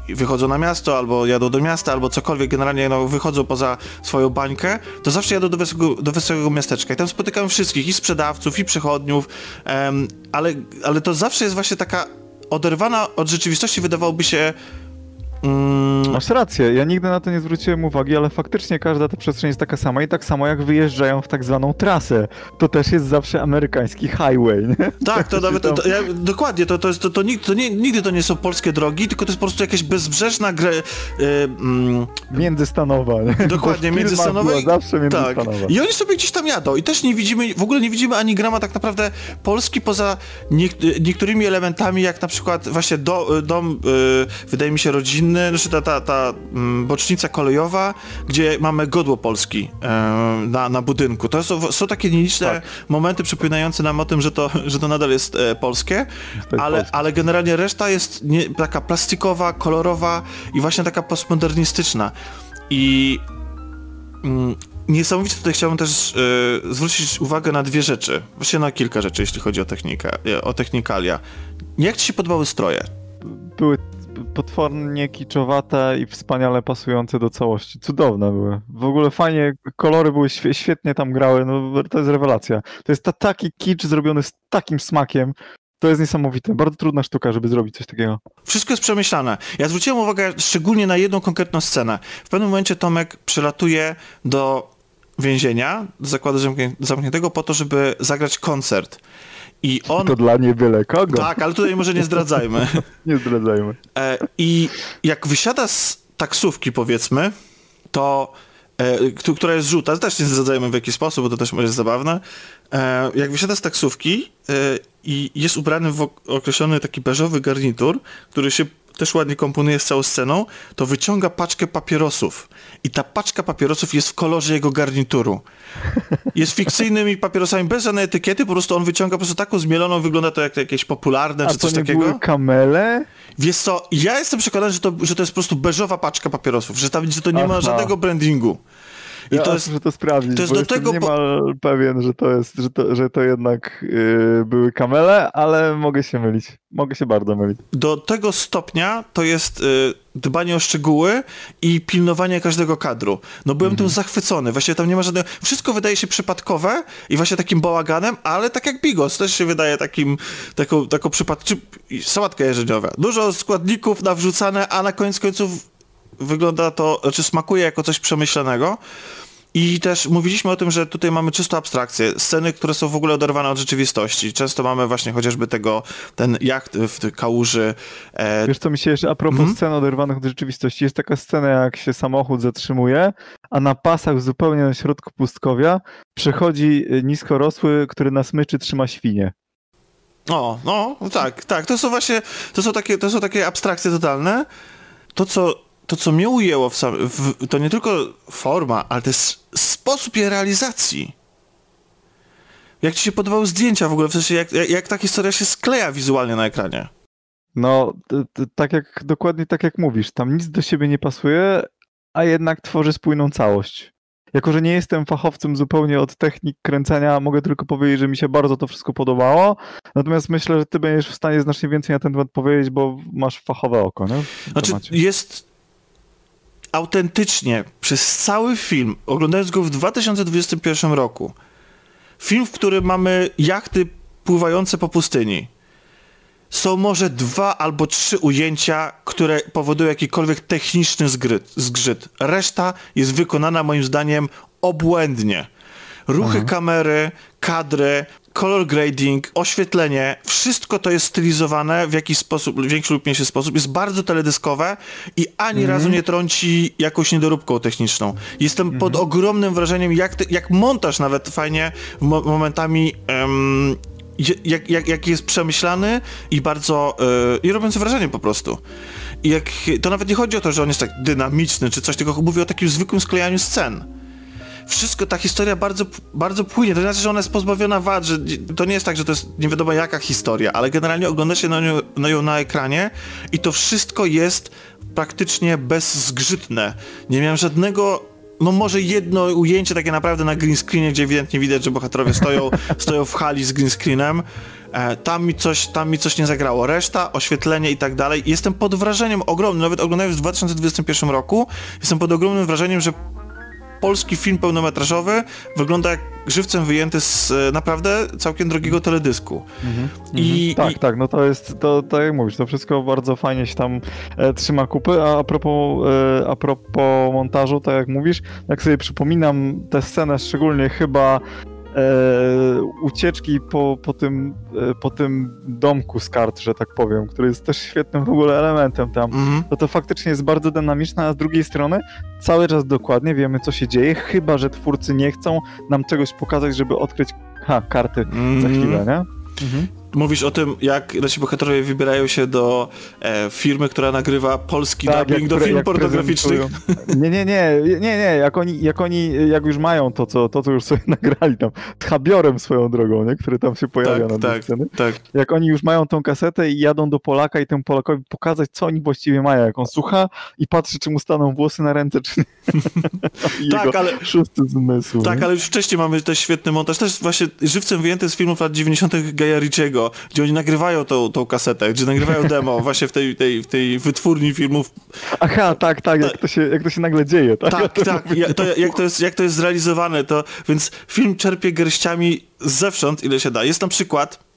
Speaker 2: wychodzą na miasto, albo jadą do miasta, albo cokolwiek, generalnie no, wychodzą poza swoją bańkę, to zawsze jadą do wesołego, do wesołego miasteczka. I tam spotykają wszystkich, i sprzedawców, i przechodniów, em, ale, ale to zawsze jest właśnie taka oderwana od rzeczywistości, wydawałoby się mm,
Speaker 3: Masz rację, ja nigdy na to nie zwróciłem uwagi, ale faktycznie każda ta przestrzeń jest taka sama i tak samo jak wyjeżdżają w tak zwaną trasę. To też jest zawsze amerykański highway, nie?
Speaker 2: Tak, to nawet,
Speaker 3: tam-
Speaker 2: to, ja, dokładnie, to, to, jest, to, to, nigdy, to nie, nigdy to nie są polskie drogi, tylko to jest po prostu jakaś bezbrzeżna grę, y, mm,
Speaker 3: Międzystanowa, nie?
Speaker 2: dokładnie, międzystanowa. i-
Speaker 3: zawsze
Speaker 2: Tak,
Speaker 3: międzystanowa.
Speaker 2: i oni sobie gdzieś tam jadą i też nie widzimy, w ogóle nie widzimy ani grama tak naprawdę Polski poza niek- niektórymi elementami, jak na przykład właśnie do, dom, y, wydaje mi się rodzinny, znaczy ta, ta, ta mm, bocznica kolejowa, gdzie mamy godło Polski e, na, na budynku. To są, są takie nieliczne
Speaker 3: Tak.
Speaker 2: momenty przypominające nam o tym, że to, że to nadal jest e, polskie,
Speaker 3: jest
Speaker 2: ale, ale generalnie reszta jest nie, taka plastikowa, kolorowa i właśnie taka postmodernistyczna. I mm, niesamowicie tutaj chciałbym też e, zwrócić uwagę na dwie rzeczy. Właściwie na kilka rzeczy, jeśli chodzi o technikę, o technikalia. Jak ci się podobały stroje?
Speaker 3: Były potwornie kiczowate i wspaniale pasujące do całości. Cudowne były. W ogóle fajnie, kolory były świe- świetnie tam grały, no to jest rewelacja. To jest ta, taki kicz zrobiony z takim smakiem. To jest niesamowite. Bardzo trudna sztuka, żeby zrobić coś takiego.
Speaker 2: Wszystko jest przemyślane. Ja zwróciłem uwagę szczególnie na jedną konkretną scenę. W pewnym momencie Tomek przylatuje do więzienia, do zakładu zamknię- zamkniętego po to, żeby zagrać koncert. I on...
Speaker 3: To dla nie byle kogo.
Speaker 2: Tak, ale tutaj może nie zdradzajmy.
Speaker 3: Nie zdradzajmy.
Speaker 2: E, I jak wysiada z taksówki, powiedzmy, to e, któ- która jest żółta, też nie zdradzajmy w jaki sposób, bo to też może jest zabawne. E, jak wysiada z taksówki i jest ubrany w ok- określony taki beżowy garnitur, który się też ładnie komponuje z całą sceną, to wyciąga paczkę papierosów. I ta paczka papierosów jest w kolorze jego garnituru. Jest fikcyjnymi papierosami bez żadnej etykiety, po prostu on wyciąga po prostu taką zmieloną, wygląda to jak jakieś popularne
Speaker 3: A
Speaker 2: czy
Speaker 3: to
Speaker 2: coś
Speaker 3: nie
Speaker 2: takiego.
Speaker 3: były kamele?
Speaker 2: Wiesz co, ja jestem przekonany, że to, że to jest po prostu beżowa paczka papierosów, że, tam, że to nie ma
Speaker 3: Aha.
Speaker 2: żadnego brandingu. I
Speaker 3: ja
Speaker 2: to jest,
Speaker 3: muszę to sprawdzić,
Speaker 2: to jest
Speaker 3: bo
Speaker 2: do
Speaker 3: jestem
Speaker 2: tego,
Speaker 3: niemal pewien, że to jest, że to, że to jednak yy, były kamele, ale mogę się mylić. Mogę się bardzo mylić.
Speaker 2: do tego stopnia to jest y, dbanie o szczegóły i pilnowanie każdego kadru. No byłem tym zachwycony, właśnie tam nie ma żadnego... Wszystko wydaje się przypadkowe i właśnie takim bałaganem, ale tak jak Bigos też się wydaje takim, taką, taką przypad... czy sałatka jarzeniowa. Dużo składników nawrzucane, a na koniec końców wygląda to, znaczy smakuje jako coś przemyślanego. I też mówiliśmy o tym, że tutaj mamy czysto abstrakcję, sceny, które są w ogóle oderwane od rzeczywistości. Często mamy właśnie chociażby tego, ten jacht w kałuży. E,
Speaker 3: Wiesz co mi się jeszcze, a propos
Speaker 2: Mhm.
Speaker 3: scen oderwanych od rzeczywistości, jest taka scena, jak się samochód zatrzymuje, a na pasach zupełnie na środku pustkowia przechodzi y, niskorosły, który na smyczy trzyma świnie.
Speaker 2: o, no, tak, tak. To są właśnie, to są takie, to są takie abstrakcje totalne. To, co, to, co mnie ujęło w, sam, w to nie tylko forma, ale też sposób jej realizacji. Jak ci się podobały zdjęcia w ogóle, w sensie jak, jak, jak ta historia się skleja wizualnie na ekranie.
Speaker 3: No, tak jak, dokładnie tak jak mówisz, tam nic do siebie nie pasuje, a jednak tworzy spójną całość. Jako, że nie jestem fachowcem zupełnie od technik kręcenia, mogę tylko powiedzieć, że mi się bardzo to wszystko podobało. Natomiast myślę, że ty będziesz w stanie znacznie więcej na ten temat powiedzieć, bo masz fachowe oko, nie?
Speaker 2: Znaczy, jest autentycznie przez cały film, oglądając go w 2021 roku, film, w którym mamy jachty pływające po pustyni. Są może dwa albo trzy ujęcia, które powodują jakikolwiek techniczny zgrzyt. zgrzyt. Reszta jest wykonana moim zdaniem obłędnie. Ruchy kamery, kadry, color grading, oświetlenie, wszystko to jest stylizowane w jakiś sposób, w większy lub mniejszy sposób, jest bardzo teledyskowe i ani razu nie trąci jakąś niedoróbką techniczną. Jestem pod ogromnym wrażeniem, jak, te, jak montaż nawet fajnie mo momentami je- jak, jak, jak jest przemyślany i bardzo yy, i robiący wrażenie po prostu. I jak, to nawet nie chodzi o to, że on jest tak dynamiczny czy coś, tylko mówię o takim zwykłym sklejaniu scen wszystko, ta historia bardzo, bardzo płynie. To znaczy, że ona jest pozbawiona wad, że to nie jest tak, że to jest nie wiadomo jaka historia, ale generalnie ogląda się na nią, na ją na ekranie i to wszystko jest praktycznie bezzgrzytne. Nie miałem żadnego no może jedno ujęcie takie naprawdę na green screenie, gdzie ewidentnie widać, że bohaterowie stoją, stoją w hali z green screenem. E, tam, mi coś, tam mi coś nie zagrało. Reszta, oświetlenie i tak dalej. Jestem pod wrażeniem ogromnym, nawet oglądając w 2021 roku, jestem pod ogromnym wrażeniem, że polski film pełnometrażowy wygląda jak żywcem wyjęty z e, naprawdę całkiem drogiego teledysku. I,
Speaker 3: Tak,
Speaker 2: i
Speaker 3: tak, no to jest, to tak jak mówisz, to wszystko bardzo fajnie się tam e, trzyma kupy, a, a, propos, e, a propos montażu, tak jak mówisz, jak sobie przypominam tę scenę, szczególnie chyba ucieczki po, po, tym, e, po tym domku z kart, że tak powiem, który jest też świetnym w ogóle elementem tam,
Speaker 2: Mhm.
Speaker 3: to to faktycznie jest bardzo dynamiczne, a z drugiej strony cały czas dokładnie wiemy, co się dzieje, chyba, że twórcy nie chcą nam czegoś pokazać, żeby odkryć ha, karty za
Speaker 2: Mhm.
Speaker 3: chwilę, nie?
Speaker 2: Mówisz o tym, jak nasi bohaterowie wybierają się do e, firmy, która nagrywa polski
Speaker 3: Tak,
Speaker 2: dubbing do filmów pornograficznych.
Speaker 3: Nie, nie, nie, nie, nie, jak oni, jak oni, jak już mają to, co, to, co już sobie nagrali tam, tchabiorem swoją drogą, nie, który tam się pojawia
Speaker 2: Tak,
Speaker 3: na
Speaker 2: tak,
Speaker 3: sceny.
Speaker 2: tak.
Speaker 3: Jak oni już mają tą kasetę i jadą do Polaka i temu Polakowi pokazać, co oni właściwie mają, jak on słucha i patrzy, czy mu staną włosy na ręce, czy nie.
Speaker 2: Tak, ale-
Speaker 3: szósty zmysł.
Speaker 2: Tak,
Speaker 3: nie?
Speaker 2: ale już wcześniej mamy też świetny montaż, też właśnie żywcem wyjęty z filmów lat 90. Gaja Gdzie oni nagrywają tą, tą kasetę, gdzie nagrywają demo właśnie w tej, tej, w tej wytwórni filmów.
Speaker 3: Aha, tak, tak, jak to się, jak to się nagle dzieje, tak?
Speaker 2: Tak, tak, ja- to, jak, to jest, jak to jest zrealizowane, to więc film czerpie garściami zewsząd, ile się da. Jest na przykład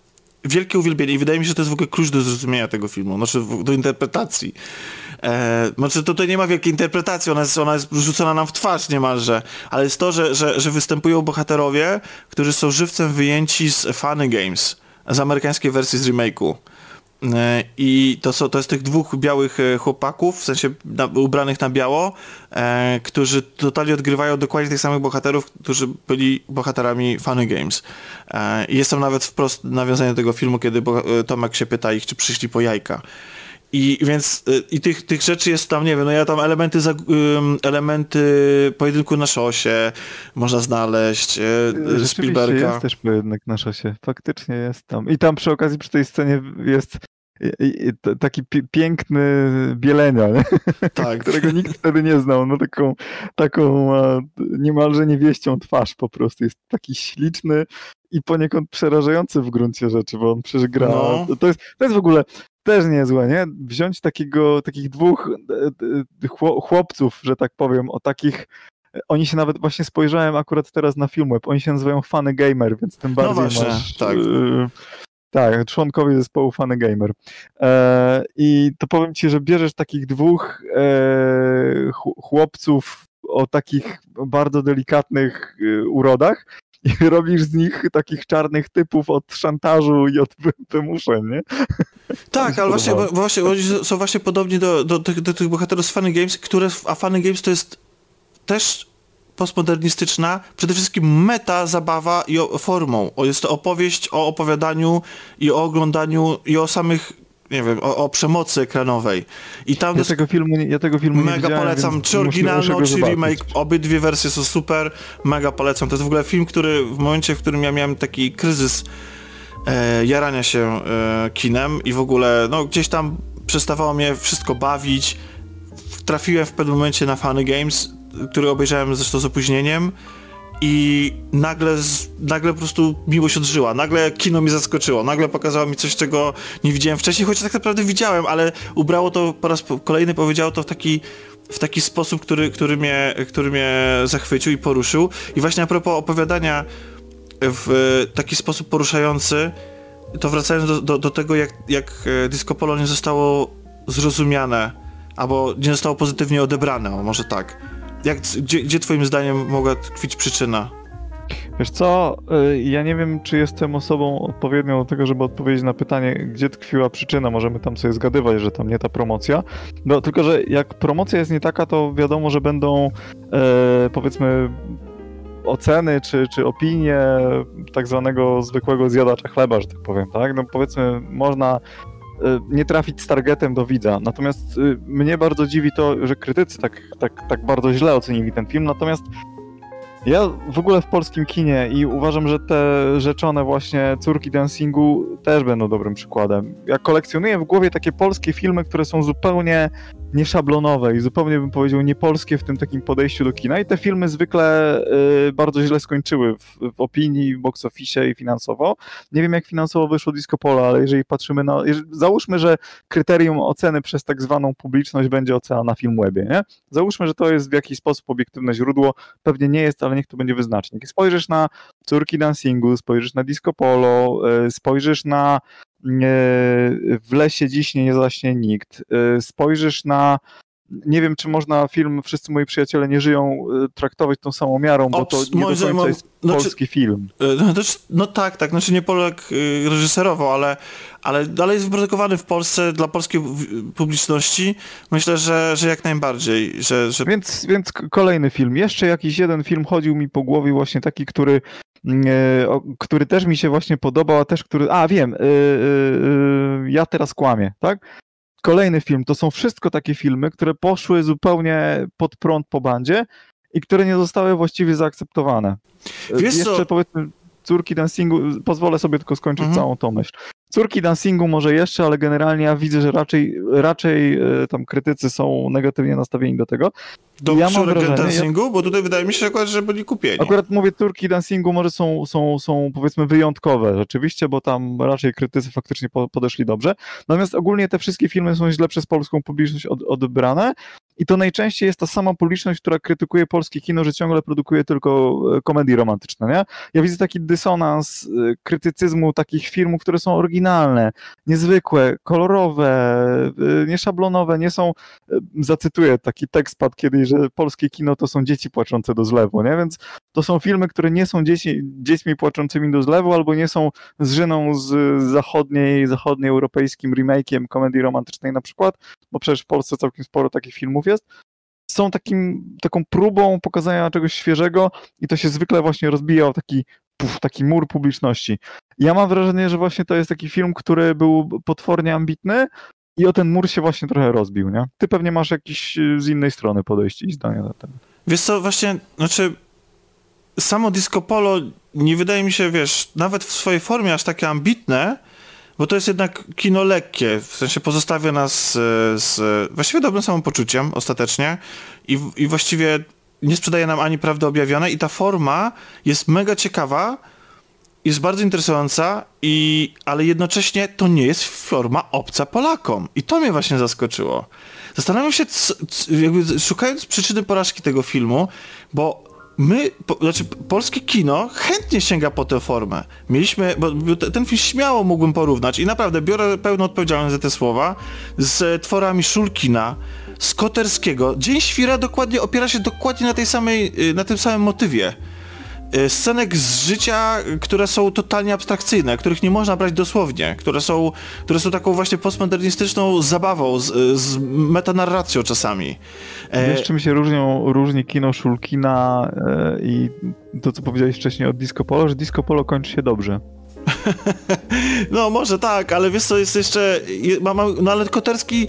Speaker 2: wielkie uwielbienie i wydaje mi się, że to jest w ogóle klucz do zrozumienia tego filmu, znaczy do interpretacji. E, znaczy tutaj nie ma wielkiej interpretacji, ona jest, ona jest rzucona nam w twarz niemalże, ale jest to, że, że, że występują bohaterowie, którzy są żywcem wyjęci z Funny Games, z amerykańskiej wersji z remake'u. E, I to, są, to jest tych dwóch białych e, chłopaków, w sensie na, ubranych na biało, e, którzy totalnie odgrywają dokładnie tych samych bohaterów, którzy byli bohaterami Funny Games. E, jest tam nawet wprost nawiązanie do tego filmu, kiedy e, Tomek się pyta ich, czy przyszli po jajka. I więc e, i tych, tych rzeczy jest tam, nie wiem, no ja tam elementy, elementy pojedynku na szosie można znaleźć,
Speaker 3: Rzeczywiście
Speaker 2: Spielberga.
Speaker 3: jest też pojedynek na szosie. Faktycznie jest tam. I tam przy okazji przy tej scenie jest taki piękny Bielenia, nie?
Speaker 2: Tak.
Speaker 3: którego nikt wtedy nie znał. No taką, taką niemalże niewieścią twarz po prostu. Jest taki śliczny i poniekąd przerażający w gruncie rzeczy, bo on przecież gra. No. To, jest, to jest w ogóle też niezłe, nie? Wziąć takiego, takich dwóch chłopców, że tak powiem, o takich oni się nawet właśnie spojrzałem akurat teraz na Filmweb, oni się nazywają Funny Gamer, więc tym bardziej no właśnie, masz, tak. Y, tak, członkowie zespołu Funny Gamer. E, I to powiem ci, że bierzesz takich dwóch e, chłopców o takich bardzo delikatnych y, urodach i robisz z nich takich czarnych typów od szantażu i od wymuszeń, nie?
Speaker 2: Tak, ale właśnie, właśnie oni są właśnie podobni do, do, do, do tych bohaterów z Funny Games, które, a Funny Games to jest też postmodernistyczna, przede wszystkim meta zabawa i o, formą. O, jest to opowieść o opowiadaniu i o oglądaniu i o samych nie wiem, o, o przemocy ekranowej. I tam
Speaker 3: ja tego filmu, ja tego filmu
Speaker 2: mega
Speaker 3: nie
Speaker 2: polecam, czy oryginalną, czy remake, obydwie wersje są super, mega polecam. To jest w ogóle film, który w momencie, w którym ja miałem taki kryzys e, jarania się e, kinem i w ogóle, no gdzieś tam przestawało mnie wszystko bawić, trafiłem w pewnym momencie na Funny Games, który obejrzałem zresztą z opóźnieniem i nagle, nagle po prostu miłość odżyła, nagle kino mi zaskoczyło, nagle pokazało mi coś, czego nie widziałem wcześniej, choć tak naprawdę widziałem, ale ubrało to po raz kolejny, powiedziało to w taki, w taki sposób, który, który, mnie, który mnie zachwycił i poruszył. I właśnie a propos opowiadania w taki sposób poruszający, to wracając do, do, do tego, jak, jak e, Disco Polo nie zostało zrozumiane, albo nie zostało pozytywnie odebrane, może tak jak, gdzie, gdzie twoim zdaniem mogła tkwić przyczyna?
Speaker 3: Wiesz co, y, ja nie wiem, czy jestem osobą odpowiednią do tego, żeby odpowiedzieć na pytanie, gdzie tkwiła przyczyna. Możemy tam sobie zgadywać, że tam nie ta promocja. No, tylko, że jak promocja jest nie taka, to wiadomo, że będą e, powiedzmy oceny czy, czy opinie tak zwanego zwykłego zjadacza chleba, że tak powiem, tak? No powiedzmy, można nie trafić z targetem do widza. Natomiast y, mnie bardzo dziwi to, że krytycy tak, tak, tak bardzo źle ocenili ten film. Natomiast ja w ogóle w polskim kinie i uważam, że te rzeczone właśnie córki dancingu też będą dobrym przykładem. Ja kolekcjonuję w głowie takie polskie filmy, które są zupełnie nieszablonowe i zupełnie bym powiedział niepolskie w tym takim podejściu do kina i te filmy zwykle y, bardzo źle skończyły w, w, opinii, w box office i finansowo. Nie wiem jak finansowo wyszło Disco Polo, ale jeżeli patrzymy na... Jeżeli, załóżmy, że kryterium oceny przez tak zwaną publiczność będzie ocena na Filmwebie, nie? Załóżmy, że to jest w jakiś sposób obiektywne źródło, pewnie nie jest, ale niech to będzie wyznacznik. Spojrzysz na Córki Dancingu, spojrzysz na Disco Polo, y, spojrzysz na w lesie dziś nie zaśnie nikt. Y, spojrzysz na nie wiem, czy można film Wszyscy moi przyjaciele nie żyją y, traktować tą samą miarą, bo to nie do końca jest znaczy, polski film.
Speaker 2: No, no, tak, tak, znaczy nie Polak reżyserował, ale, ale dalej jest wyprodukowany w Polsce dla polskiej publiczności. Myślę, że, że jak najbardziej. Że, że...
Speaker 3: Więc, więc kolejny film. Jeszcze jakiś jeden film chodził mi po głowie, właśnie taki, który E, który też mi się właśnie podobał, a też który, a wiem, e, e, ja teraz kłamię, tak? Kolejny film, to są wszystko takie filmy, które poszły zupełnie pod prąd po bandzie i które nie zostały właściwie zaakceptowane. Wiesz Jeszcze co? powiedzmy córki dancingu, pozwolę sobie tylko skończyć mhm. całą tą myśl. Córki dancingu może jeszcze, ale generalnie ja widzę, że raczej, raczej tam krytycy są negatywnie nastawieni do tego.
Speaker 2: Do ja wrażenie, dancingu? Ja... Bo tutaj wydaje mi się akurat, że byli kupieni.
Speaker 3: Akurat mówię, turki dancingu może są, są, są powiedzmy wyjątkowe rzeczywiście, bo tam raczej krytycy faktycznie podeszli dobrze. Natomiast ogólnie te wszystkie filmy są źle przez polską publiczność od, odebrane i to najczęściej jest ta sama publiczność, która krytykuje polskie kino, że ciągle produkuje tylko e, komedie romantyczne, nie? Ja widzę taki dysonans e, krytycyzmu takich filmów, które są oryginalne, niezwykłe, kolorowe, e, nieszablonowe, nie są, zacytuję, taki tekst padł kiedyś, że polskie kino to są dzieci płaczące do zlewu, nie? Więc to są filmy, które nie są dzieci, dziećmi płaczącymi do zlewu, albo nie są zżyną z zachodniej, zachodnioeuropejskim remake'iem komedii romantycznej na przykład, bo przecież w Polsce całkiem sporo takich filmów jest, są takim, taką próbą pokazania czegoś świeżego i to się zwykle właśnie rozbija o taki, puf, taki mur publiczności. Ja mam wrażenie, że właśnie to jest taki film, który był potwornie ambitny, i o ten mur się właśnie trochę rozbił, nie? Ty pewnie masz jakiś y, z innej strony podejście i zdanie na ten.
Speaker 2: Wiesz co, właśnie, znaczy samo disco polo nie wydaje mi się, wiesz, nawet w swojej formie aż takie ambitne, bo to jest jednak kino lekkie, w sensie pozostawia nas z, z właściwie dobrym samopoczuciem ostatecznie i, i właściwie nie sprzedaje nam ani prawdy objawionej i ta forma jest mega ciekawa, jest bardzo interesująca, i, ale jednocześnie to nie jest forma obca Polakom. I to mnie właśnie zaskoczyło. Zastanawiam się, co, co, jakby szukając przyczyny porażki tego filmu, bo my, po, znaczy polskie kino chętnie sięga po tę formę. Mieliśmy, bo, ten film śmiało mógłbym porównać i naprawdę biorę pełną odpowiedzialność za te słowa z tworami Szulkina, z Koterskiego. Dzień Świra dokładnie opiera się dokładnie na tej samej, y, na tym samym motywie. Y, scenek z życia, które są totalnie abstrakcyjne, których nie można brać dosłownie, które są, które są taką właśnie postmodernistyczną zabawą, z, z metanarracją czasami.
Speaker 3: E, Wiesz, czym się różnią, różni kino Szulkina e, i to, co powiedziałeś wcześniej od Disco Polo, że Disco Polo kończy się dobrze.
Speaker 2: no może tak, ale wiesz co, jest jeszcze, no ale Koterski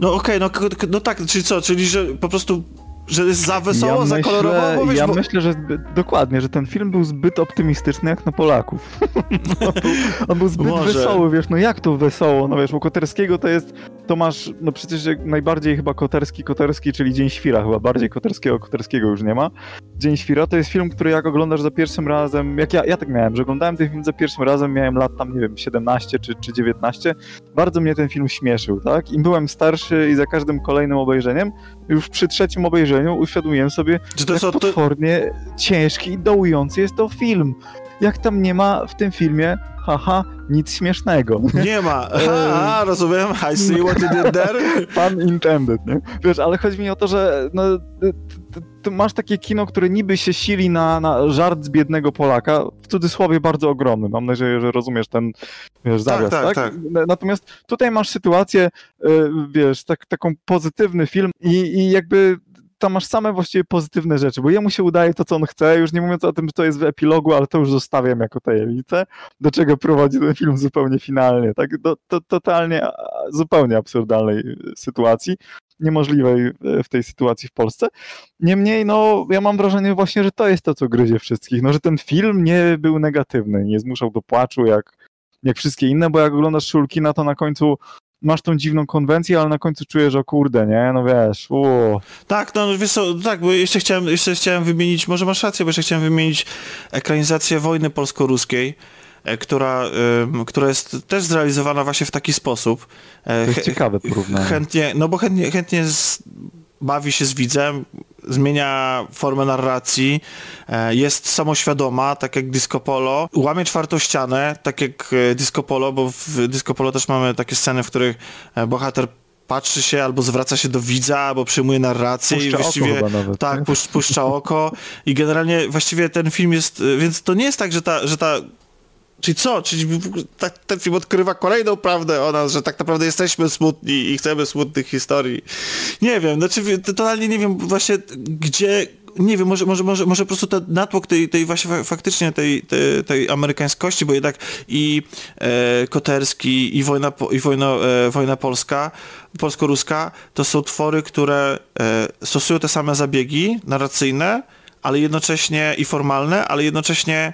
Speaker 2: no okej, okay, no, no tak, czyli co, czyli że po prostu że jest za wesoło, ja za myślę, kolorowo? Bo
Speaker 3: ja bo... myślę, że dokładnie, że ten film był zbyt optymistyczny jak na Polaków. on, był, on, był, zbyt Może. wesoły, wiesz, no jak to wesoło? No wiesz, u Koterskiego to jest, to masz, no przecież najbardziej chyba Koterski, Koterski, czyli Dzień Świra, chyba bardziej Koterskiego, Koterskiego już nie ma. Dzień Świra to jest film, który jak oglądasz za pierwszym razem, jak ja, ja tak miałem, że oglądałem ten film za pierwszym razem, miałem lat tam, nie wiem, 17 czy, czy 19, bardzo mnie ten film śmieszył, tak? Im byłem starszy i za każdym kolejnym obejrzeniem, już przy trzecim obejrzeniu uświadomiłem sobie, że to jak są, potwornie ciężki i dołujący jest to film. Jak tam nie ma w tym filmie haha, nic śmiesznego.
Speaker 2: Nie ma. Aha, rozumiem. I see what you did there.
Speaker 3: Pan intended, nie? Wiesz, ale chodzi mi o to, że no, ty masz takie kino, które niby się sili na, na żart z biednego Polaka, w cudzysłowie bardzo ogromny. Mam nadzieję, że rozumiesz ten wiesz, tak, zawias, tak, tak? tak? Natomiast tutaj masz sytuację, y, wiesz, tak, taką pozytywny film i, i jakby tam masz same właściwie pozytywne rzeczy, bo jemu się udaje to, co on chce, już nie mówiąc o tym, że to jest w epilogu, ale to już zostawiam jako tajemnicę, do czego prowadzi ten film zupełnie finalnie, tak, do, to, totalnie, zupełnie absurdalnej y, sytuacji, niemożliwej y, w tej sytuacji w Polsce. Niemniej, no, ja mam wrażenie właśnie, że to jest to, co gryzie wszystkich, no, że ten film nie był negatywny, nie zmuszał do płaczu, jak, jak wszystkie inne, bo jak oglądasz Szulkina, to na końcu masz tą dziwną konwencję, ale na końcu czujesz, że kurde, nie? No wiesz, uuu.
Speaker 2: Tak, no wiesz co, tak, bo jeszcze chciałem, jeszcze chciałem wymienić, może masz rację, bo jeszcze chciałem wymienić ekranizację wojny polsko-ruskiej, e, która, y, która jest też zrealizowana właśnie w taki sposób.
Speaker 3: E, to jest ciekawe porównanie.
Speaker 2: Chętnie, no bo chętnie, chętnie z, bawi się z widzem, zmienia formę narracji, e, jest samoświadoma, tak jak Disco Polo, łamie czwartą ścianę, tak jak e, Disco Polo, bo w Disco Polo też mamy takie sceny, w których e, bohater patrzy się albo zwraca się do widza, albo przyjmuje narrację
Speaker 3: puszcza i właściwie nawet,
Speaker 2: tak, pusz, puszcza oko. I generalnie właściwie ten film jest, więc to nie jest tak, że ta, że ta Czyli co? Czyli tak, ten film odkrywa kolejną prawdę o nas, że tak naprawdę jesteśmy smutni i chcemy smutnych historii. Nie wiem, znaczy totalnie nie wiem właśnie gdzie, nie wiem, może, może, może, może po prostu ten natłok tej, tej właśnie faktycznie tej, tej, tej amerykańskości, bo jednak i e, Koterski, i Wojna, i wojna, e, wojna Polska, polsko-ruska, to są twory, które e, stosują te same zabiegi narracyjne, ale jednocześnie i formalne, ale jednocześnie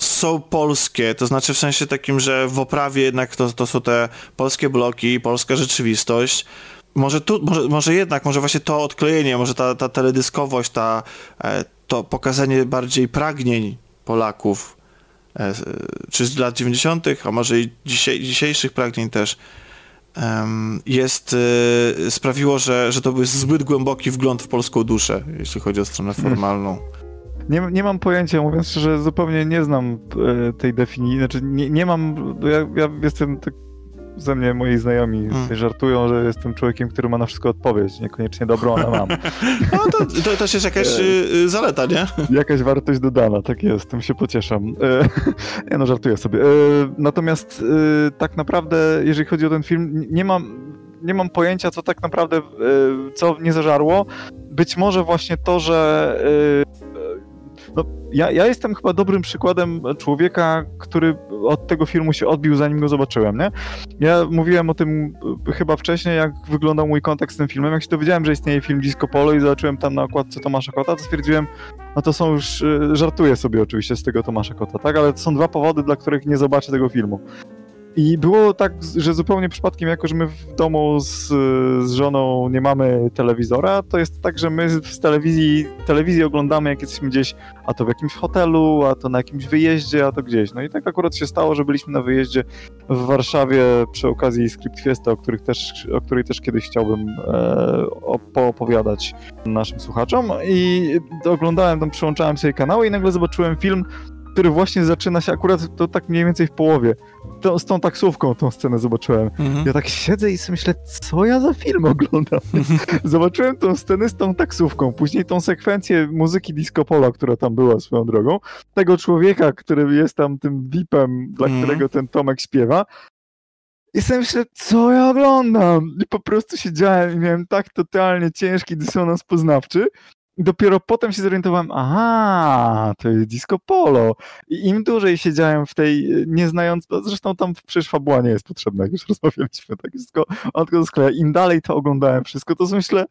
Speaker 2: są polskie, to znaczy w sensie takim, że w oprawie jednak to, to są te polskie bloki, polska rzeczywistość. Może tu, może, może jednak, może właśnie to odklejenie, może ta, ta teledyskowość, ta, e, to pokazanie bardziej pragnień Polaków, e, czy z lat 90., a może i dzisiaj, dzisiejszych pragnień też, jest, e, sprawiło, że, że to był zbyt głęboki wgląd w polską duszę, jeśli chodzi o stronę hmm.
Speaker 3: Nie, nie mam pojęcia, mówiąc szczerze, zupełnie nie znam e, tej definicji. Znaczy, nie, nie mam. Ja, ja jestem tak ze mnie moi znajomi hmm. żartują, że jestem człowiekiem, który ma na wszystko odpowiedź, niekoniecznie dobrą, ale mam.
Speaker 2: No to, to też jest jakaś y, zaleta, nie?
Speaker 3: Jakaś wartość dodana, tak jest, tym się pocieszam. E, nie no, żartuję sobie. E, natomiast tak naprawdę, jeżeli chodzi o ten film, nie mam, nie mam pojęcia, co tak naprawdę, co nie zażarło. Być może właśnie to, że no, ja, ja jestem chyba dobrym przykładem człowieka, który od tego filmu się odbił, zanim go zobaczyłem, nie? Ja mówiłem o tym e, chyba wcześniej, jak wyglądał mój kontakt z tym filmem. Jak się dowiedziałem, że istnieje film Disco Polo i zobaczyłem tam na okładce Tomasza Kota, to stwierdziłem, no to są już, e, żartuję sobie oczywiście z tego Tomasza Kota, tak? Ale to są dwa powody, dla których nie zobaczę tego filmu. I było tak, że zupełnie przypadkiem, jako że my w domu z, z żoną nie mamy telewizora, to jest tak, że my z telewizji, oglądamy, jak jesteśmy gdzieś, a to w jakimś hotelu, a to na jakimś wyjeździe, a to gdzieś. No i tak akurat się stało, że byliśmy na wyjeździe w Warszawie przy okazji Script Fiesta, o, których też, o której też kiedyś chciałbym e, poopowiadać naszym słuchaczom. I oglądałem tam, przyłączałem sobie kanały i nagle zobaczyłem film który właśnie zaczyna się akurat to tak mniej więcej w połowie. To, z tą taksówką tą scenę zobaczyłem. Mhm. Ja tak siedzę i sobie myślę, co ja za film oglądam? Zobaczyłem tą scenę z tą taksówką, później tą sekwencję muzyki disco polo, która tam była swoją drogą, tego człowieka, który jest tam tym VIP-em, dla mhm. którego ten Tomek śpiewa. I sobie myślę, co ja oglądam? I po prostu siedziałem i miałem tak totalnie ciężki dysonans poznawczy, i dopiero potem się zorientowałem, aha, to jest disco polo. I im dłużej siedziałem w tej, nie znając, zresztą tam przecież fabuła nie jest potrzebna, jak już rozmawialiśmy, tak tylko, on tylko skleja. Im dalej to oglądałem wszystko, to myślę,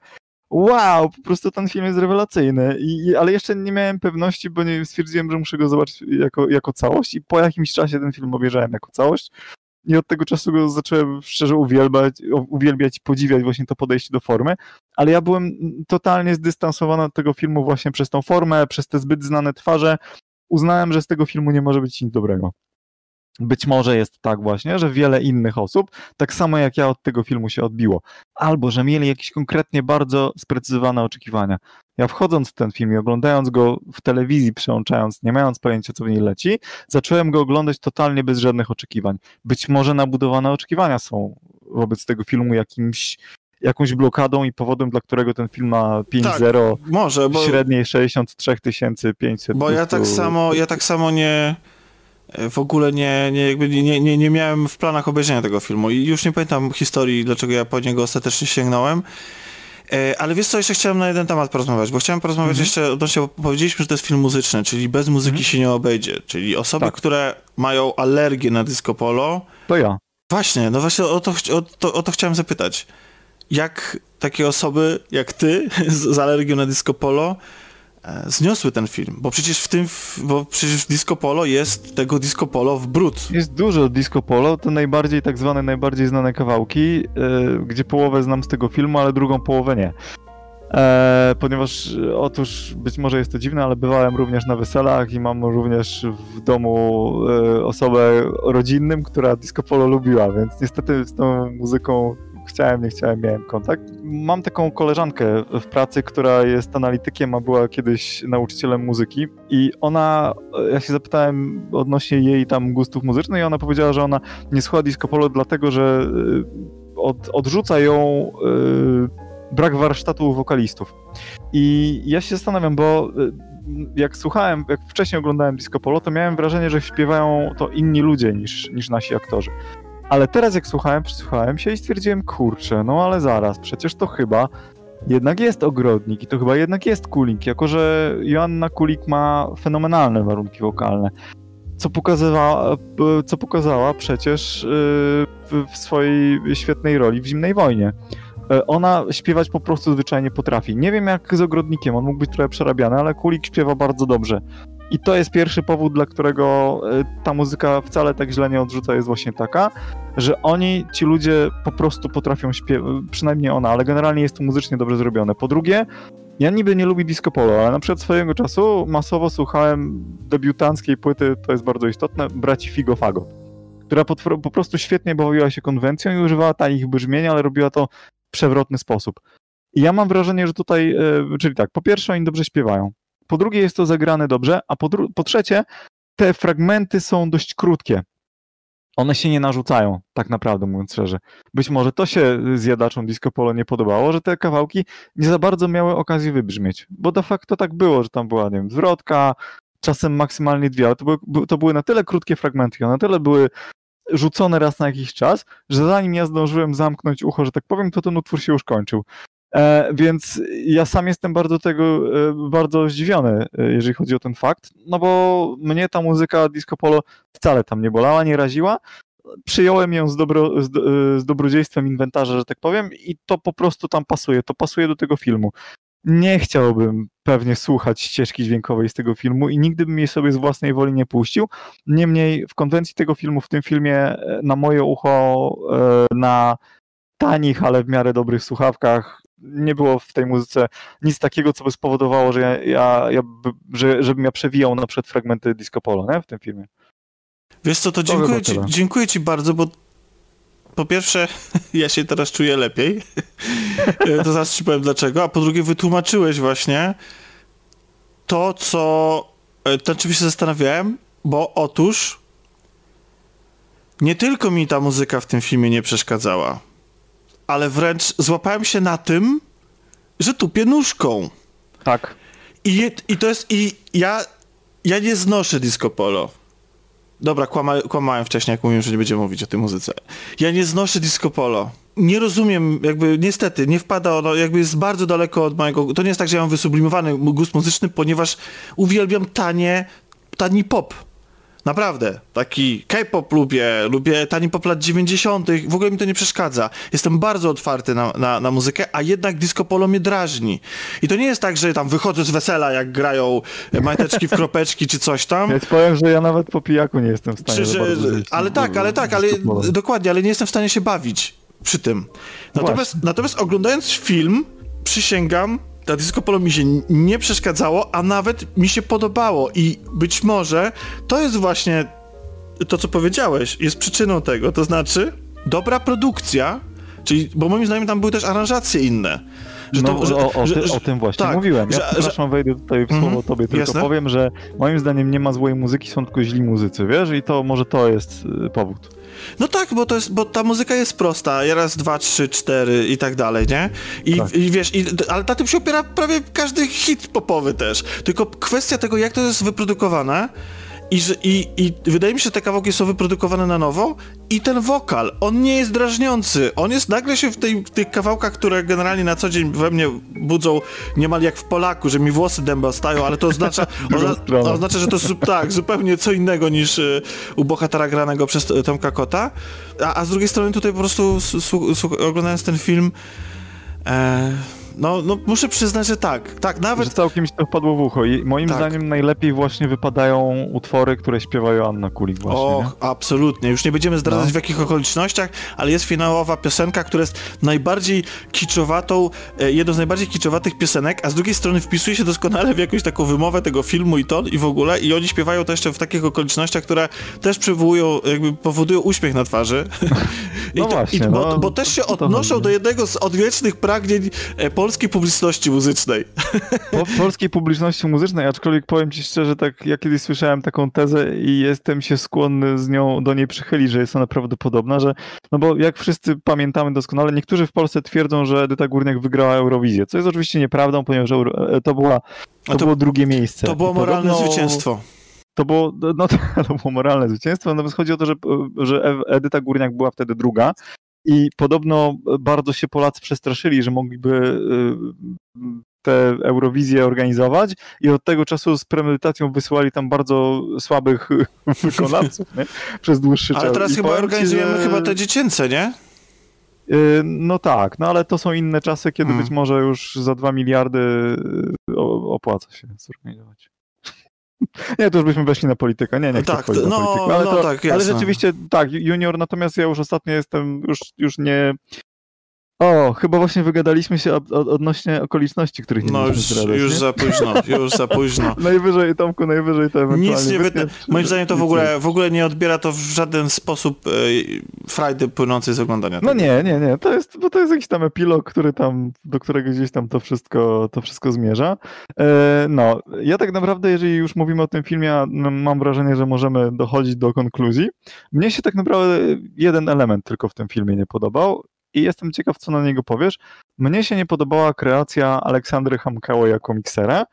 Speaker 3: wow, po prostu ten film jest rewelacyjny. I, ale jeszcze nie miałem pewności, bo nie stwierdziłem, że muszę go zobaczyć jako, jako całość i po jakimś czasie ten film obejrzałem jako całość i od tego czasu go zacząłem szczerze uwielbiać, uwielbiać podziwiać właśnie to podejście do formy, ale ja byłem totalnie zdystansowany od tego filmu właśnie przez tą formę, przez te zbyt znane twarze. Uznałem, że z tego filmu nie może być nic dobrego. Być może jest tak właśnie, że wiele innych osób, tak samo jak ja od tego filmu się odbiło, albo że mieli jakieś konkretnie bardzo sprecyzowane oczekiwania. Ja wchodząc w ten film i oglądając go w telewizji, przełączając, nie mając pojęcia, co w niej leci, zacząłem go oglądać totalnie bez żadnych oczekiwań. Być może nabudowane oczekiwania są wobec tego filmu jakimś jakąś blokadą i powodem, dla którego ten film ma 5-0,
Speaker 2: tak, może, bo...
Speaker 3: średniej 63 500.
Speaker 2: Bo ja tak samo, ja tak samo nie w ogóle nie, nie, jakby nie, nie, nie miałem w planach obejrzenia tego filmu i już nie pamiętam historii, dlaczego ja po niego ostatecznie sięgnąłem. E, ale wiesz co, jeszcze chciałem na jeden temat porozmawiać, bo chciałem porozmawiać -hmm. jeszcze odnośnie, bo powiedzieliśmy, że to jest film muzyczny, czyli bez muzyki -hmm. się nie obejdzie, czyli osoby, tak. które mają alergię na disco polo.
Speaker 3: To ja.
Speaker 2: Właśnie, no właśnie o to, o to, o to chciałem zapytać. Jak takie osoby, jak ty, z, z alergią na disco polo, zniosły ten film, bo przecież w tym, bo przecież Disco Polo jest tego Disco Polo w brud.
Speaker 3: Jest dużo Disco Polo, to najbardziej tak zwane, najbardziej znane kawałki, yy, gdzie połowę znam z tego filmu, ale drugą połowę nie. E, ponieważ otóż być może jest to dziwne, ale bywałem również na weselach i mam również w domu e, osobę rodzinnym, która disco polo lubiła, więc niestety z tą muzyką chciałem, nie chciałem, miałem kontakt. Mam taką koleżankę w pracy, która jest analitykiem, a była kiedyś nauczycielem muzyki i ona, ja się zapytałem odnośnie jej tam gustów muzycznych i ona powiedziała, że ona nie słucha disco polo dlatego, że y, od, odrzuca ją yy, brak warsztatu wokalistów. I ja się zastanawiam, bo y, jak słuchałem, jak wcześniej oglądałem disco polo, to miałem wrażenie, że śpiewają to inni ludzie niż, niż nasi aktorzy. Ale teraz jak słuchałem, przysłuchałem się i stwierdziłem, kurczę, no ale zaraz, przecież to chyba jednak jest ogrodnik i to chyba jednak jest Kulik, jako że Joanna Kulik ma fenomenalne warunki wokalne. Co pokazywała, co pokazała przecież y, w swojej świetnej roli w Zimnej Wojnie. Y, ona śpiewać po prostu zwyczajnie potrafi. Nie wiem jak z ogrodnikiem, on mógł być trochę przerabiany, ale Kulik śpiewa bardzo dobrze. I to jest pierwszy powód, dla którego e, ta muzyka wcale tak źle nie odrzuca, jest właśnie taka, że oni, ci ludzie po prostu potrafią śpiewać, przynajmniej ona, ale generalnie jest to muzycznie dobrze zrobione. Po drugie, ja niby nie lubię disco polo, ale na przykład swojego czasu masowo słuchałem debiutanckiej płyty, to jest bardzo istotne, braci Figo Fago, która po, prostu świetnie bawiła się konwencją i używała tanich brzmień, ale robiła to w przewrotny sposób. I ja mam wrażenie, że tutaj, e, czyli tak, po pierwsze oni dobrze śpiewają, po drugie jest to zagrane dobrze, a po, po trzecie te fragmenty są dość krótkie. One się nie narzucają, tak naprawdę mówiąc szczerze. Być może to się zjadaczom disco polo nie podobało, że te kawałki nie za bardzo miały okazję wybrzmieć, bo de facto tak było, że tam była, nie wiem, zwrotka, czasem maksymalnie dwie, ale to były, to były na tyle krótkie fragmenty, one na tyle były rzucone raz na jakiś czas, że zanim ja zdążyłem zamknąć ucho, że tak powiem, to ten utwór się już kończył. E, więc ja sam jestem bardzo tego, e, bardzo zdziwiony, e, jeżeli chodzi o ten fakt, no bo mnie ta muzyka disco polo wcale tam nie bolała, nie raziła. Przyjąłem ją z, dobro, z, z dobrodziejstwem inwentarza, że tak powiem, i to po prostu tam pasuje. To pasuje do tego filmu. Nie chciałbym pewnie słuchać ścieżki dźwiękowej z tego filmu i nigdy bym jej sobie z własnej woli nie puścił. Niemniej w konwencji tego filmu, w tym filmie, na moje ucho, na tanich, ale w miarę dobrych słuchawkach nie było w tej muzyce nic takiego, co by spowodowało, że ja, ja, ja że, żebym ja przewijał na przykład fragmenty disco polo, nie? W tym filmie.
Speaker 2: Wiesz co, to, to dziękuję, ci, dziękuję ci bardzo, bo po pierwsze, ja się teraz czuję lepiej. to zaraz ci powiem dlaczego. A po drugie, wytłumaczyłeś właśnie to, co... E, to czym się zastanawiałem, bo otóż nie tylko mi ta muzyka w tym filmie nie przeszkadzała ale wręcz złapałem się na tym, że tupię nóżką.
Speaker 3: Tak.
Speaker 2: I, i to jest, i ja, ja nie znoszę disco polo. Dobra, kłama, kłamałem wcześniej, jak mówiłem, że nie będziemy mówić o tej muzyce. Ja nie znoszę disco polo. Nie rozumiem, jakby niestety, nie wpada ono, jakby jest bardzo daleko od mojego... To nie jest tak, że ja mam wysublimowany gust muzyczny, ponieważ uwielbiam tanie, tani pop. Naprawdę. Taki K-pop lubię, lubię tani pop lat 90. W ogóle mi to nie przeszkadza. Jestem bardzo otwarty na, na, na muzykę, a jednak disco polo mnie drażni. I to nie jest tak, że tam wychodzę z wesela, jak grają majteczki w kropeczki czy coś tam.
Speaker 3: Ja powiem, że ja nawet po pijaku nie jestem w stanie. Czy, że,
Speaker 2: ale tak, ale tak, ale dokładnie, ale nie jestem w stanie się bawić przy tym. Natomiast, natomiast oglądając film, przysięgam, ta disco polo mi się nie przeszkadzało, a nawet mi się podobało i być może to jest właśnie to, co powiedziałeś, jest przyczyną tego, to znaczy dobra produkcja, czyli, bo moim zdaniem tam były też aranżacje inne.
Speaker 3: Że no, to, że, o, o, ty, że, o, tym właśnie tak, mówiłem. Ja że, przepraszam, wejdę tutaj w słowo mm, tobie, tylko jasne? powiem, że moim zdaniem nie ma złej muzyki, są tylko źli muzycy, wiesz? I to może to jest y, powód.
Speaker 2: No tak, bo to jest, bo ta muzyka jest prosta. Raz, dwa, trzy, cztery i tak dalej, nie? I, tak. i wiesz, i, ale na tym się opiera prawie każdy hit popowy też. Tylko kwestia tego, jak to jest wyprodukowane, i, że, i, I wydaje mi się, że te kawałki są wyprodukowane na nowo i ten wokal, on nie jest drażniący. On jest nagle się w, tej, w tych kawałkach, które generalnie na co dzień we mnie budzą niemal jak w Polaku, że mi włosy dęba stają, ale to oznacza, ona, oznacza że to tak, zupełnie co innego niż y, u bohatera granego przez Tomka Kota. A, a z drugiej strony tutaj po prostu oglądając ten film e, no, no muszę przyznać, że tak. Tak, nawet...
Speaker 3: Że całkiem mi to wpadło w ucho i moim tak. zdaniem najlepiej właśnie wypadają utwory, które śpiewają Anna Kulik właśnie. Och,
Speaker 2: nie? absolutnie. Już nie będziemy zdradzać no. w jakich okolicznościach, ale jest finałowa piosenka, która jest najbardziej kiczowatą, e, jedną z najbardziej kiczowatych piosenek, a z drugiej strony wpisuje się doskonale w jakąś taką wymowę tego filmu i to i w ogóle i oni śpiewają to jeszcze w takich okolicznościach, które też przywołują, jakby powodują uśmiech na twarzy.
Speaker 3: no I to, właśnie, i,
Speaker 2: bo, no, bo, też się odnoszą do jednego z odwiecznych pragnień e, polskiej publiczności muzycznej.
Speaker 3: Po, polskiej publiczności muzycznej, aczkolwiek powiem ci szczerze, tak ja kiedyś słyszałem taką tezę i jestem się skłonny z nią do niej przychylić, że jest ona prawdopodobna, że no bo jak wszyscy pamiętamy doskonale, niektórzy w Polsce twierdzą, że Edyta Górniak wygrała Eurowizję, co jest oczywiście nieprawdą, ponieważ e, to, była, to, to było drugie miejsce.
Speaker 2: To było moralne Podobno... zwycięstwo
Speaker 3: to było, no, to, było moralne zwycięstwo, natomiast chodzi o to, że, że Edyta Górniak była wtedy druga i podobno bardzo się Polacy przestraszyli, że mogliby y, tę Eurowizję organizować i od tego czasu z premedytacją wysyłali tam bardzo słabych wykonawców nie? przez dłuższy
Speaker 2: czas.
Speaker 3: Ale
Speaker 2: teraz I chyba organizujemy że... chyba te dziecięce, nie?
Speaker 3: Y, no tak, no ale to są inne czasy, kiedy hmm. być może już za dwa miliardy y, opłaca się zorganizować. Nie, to już byśmy weszli na politykę. Nie, nie chcę tak, no, na politykę. Ale, no, to, tak, ale rzeczywiście tak, junior, natomiast ja już ostatnio jestem, już, już nie, o, chyba właśnie wygadaliśmy się od, od, odnośnie okoliczności, których nie
Speaker 2: No już,
Speaker 3: zdradzać,
Speaker 2: już nie? za późno, już za późno.
Speaker 3: najwyżej, Tomku, najwyżej to ewentualnie
Speaker 2: Nic nie wytnie. Moim zdaniem to w ogóle, w ogóle nie odbiera to w żaden sposób e, frajdy płynącej z oglądania
Speaker 3: No nie, nie, nie. To jest, bo to jest jakiś tam epilog, który tam, do którego gdzieś tam to wszystko, to wszystko zmierza. E, no, ja tak naprawdę, jeżeli już mówimy o tym filmie, no, mam wrażenie, że możemy dochodzić do konkluzji. Mnie się tak naprawdę jeden element tylko w tym filmie nie podobał i jestem ciekaw, co na niego powiesz. Mnie się nie podobała kreacja Aleksandry Hamkało jako miksera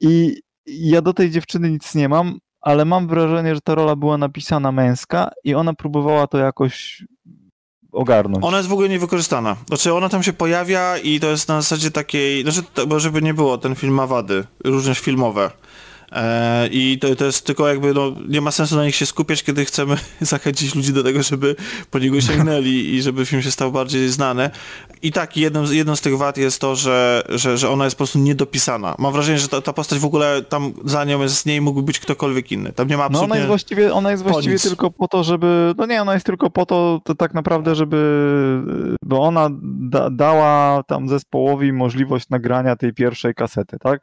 Speaker 3: i ja do tej dziewczyny nic nie mam, ale mam wrażenie, że ta rola była napisana męska i ona próbowała to jakoś ogarnąć.
Speaker 2: Ona jest w ogóle niewykorzystana. Znaczy ona tam się pojawia i to jest na zasadzie takiej, znaczy, bo żeby nie było, ten film ma wady, również filmowe. E, I to, to jest tylko jakby, no, nie ma sensu na nich się skupiać, kiedy chcemy zachęcić ludzi do tego, żeby po niego sięgnęli i żeby film się stał bardziej znany. I tak, jedną, z- jedną z tych wad jest to, że, że, że ona jest po prostu niedopisana. Mam wrażenie, że ta, ta postać w ogóle tam za nią jest, z niej mógłby być ktokolwiek inny. Tam nie ma
Speaker 3: No
Speaker 2: absolutnie...
Speaker 3: ona jest właściwie, ona jest właściwie tylko po to, żeby, no nie, ona jest tylko po to, to tak naprawdę, żeby, bo ona da, dała tam zespołowi możliwość nagrania tej pierwszej kasety, tak?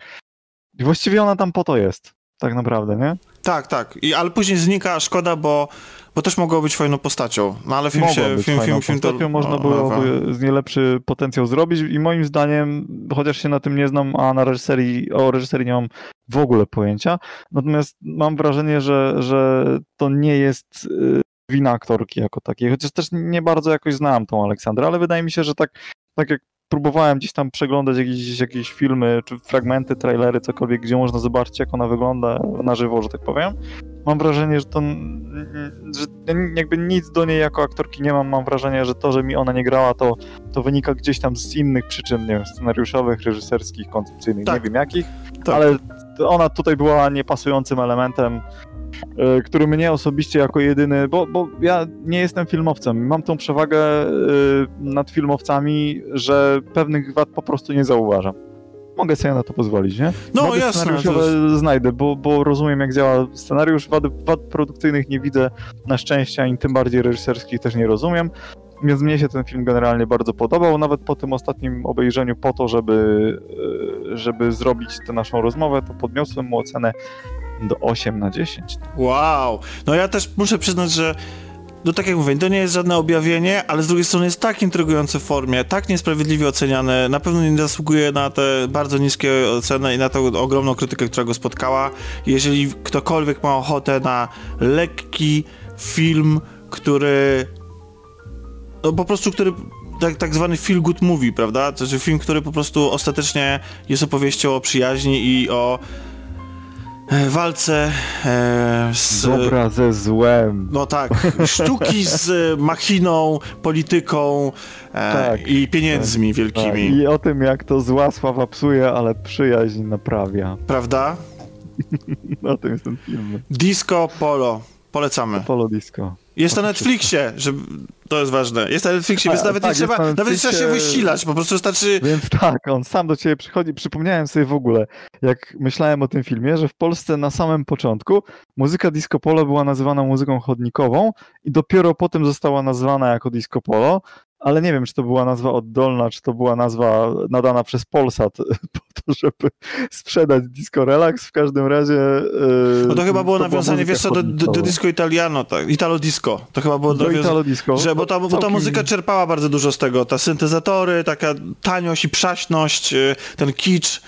Speaker 3: I właściwie ona tam po to jest, tak naprawdę, nie?
Speaker 2: Tak, tak. I, ale później znika, szkoda, bo, bo też mogło być fajną postacią. No ale film
Speaker 3: Mogła
Speaker 2: się...
Speaker 3: być
Speaker 2: film, film, film to,
Speaker 3: można
Speaker 2: no,
Speaker 3: było
Speaker 2: no,
Speaker 3: z niej lepszy potencjał zrobić i moim zdaniem, chociaż się na tym nie znam, a na reżyserii, o reżyserii nie mam w ogóle pojęcia, natomiast mam wrażenie, że, że to nie jest y, wina aktorki jako takiej, chociaż też nie bardzo jakoś znałem tą Aleksandrę, ale wydaje mi się, że tak, tak jak próbowałem gdzieś tam przeglądać jakieś, jakieś filmy, czy fragmenty, trailery, cokolwiek, gdzie można zobaczyć, jak ona wygląda na żywo, że tak powiem, mam wrażenie, że to że jakby nic do niej jako aktorki nie mam. Mam wrażenie, że to, że mi ona nie grała, to, to wynika gdzieś tam z innych przyczyn, nie wiem, scenariuszowych, reżyserskich, koncepcyjnych,
Speaker 2: Tak.
Speaker 3: nie wiem jakich,
Speaker 2: Tak.
Speaker 3: ale ona tutaj była niepasującym elementem, który mnie osobiście jako jedyny, bo, bo ja nie jestem filmowcem, mam tą przewagę y, nad filmowcami, że pewnych wad po prostu nie zauważam. Mogę sobie na to pozwolić, nie?
Speaker 2: No
Speaker 3: Wady
Speaker 2: jasne.
Speaker 3: scenariuszowe
Speaker 2: jest-
Speaker 3: znajdę, bo, bo rozumiem jak działa scenariusz. Wad, wad produkcyjnych nie widzę na szczęście, ani tym bardziej reżyserskich też nie rozumiem. Więc mnie się ten film generalnie bardzo podobał, nawet po tym ostatnim obejrzeniu, po to, żeby, e, żeby zrobić tę naszą rozmowę, to podniosłem mu ocenę do 8 na 10.
Speaker 2: Wow. No ja też muszę przyznać, że no tak jak mówię, to nie jest żadne objawienie, ale z drugiej strony jest tak intrygujące w formie, tak niesprawiedliwie oceniane, na pewno nie zasługuje na te bardzo niskie oceny i na tą ogromną krytykę, która go spotkała. Jeżeli ktokolwiek ma ochotę na lekki film, który no po prostu, który tak, tak zwany feel good movie, prawda? To znaczy film, który po prostu ostatecznie jest opowieścią o przyjaźni i o walce e, z...
Speaker 3: Dobra ze złem.
Speaker 2: No tak, sztuki z e, machiną, polityką e,
Speaker 3: Tak,
Speaker 2: i pieniędzmi
Speaker 3: Tak,
Speaker 2: wielkimi,
Speaker 3: I o tym, jak to zła sława psuje, ale przyjaźń naprawia.
Speaker 2: prawda?
Speaker 3: O tym jest ten film.
Speaker 2: Disco Polo, polecamy.
Speaker 3: Polo Disco.
Speaker 2: Jest na Netflixie, żeby... to jest ważne. Jest na Netflixie, więc nawet,
Speaker 3: tak,
Speaker 2: nie trzeba,
Speaker 3: na
Speaker 2: nawet trzeba się wysilać, po prostu wystarczy...
Speaker 3: Więc tak, on sam do ciebie przychodzi. Przypomniałem sobie w ogóle, jak myślałem o tym filmie, że w Polsce na samym początku muzyka disco polo była nazywana muzyką chodnikową i dopiero potem została nazwana jako disco polo, ale nie wiem, czy to była nazwa oddolna, czy to była nazwa nadana przez Polsat po to, żeby sprzedać disco relax. W każdym razie... yy,
Speaker 2: No to chyba było
Speaker 3: była
Speaker 2: nawiązanie, wiesz co, do, do, disco italiano, tak, italo disco. To chyba było
Speaker 3: Do
Speaker 2: nawiąza-
Speaker 3: Italo disco.
Speaker 2: Że, bo, ta, bo ta muzyka czerpała bardzo dużo z tego, ta syntezatory, taka taniość i przaśność, y, ten kicz,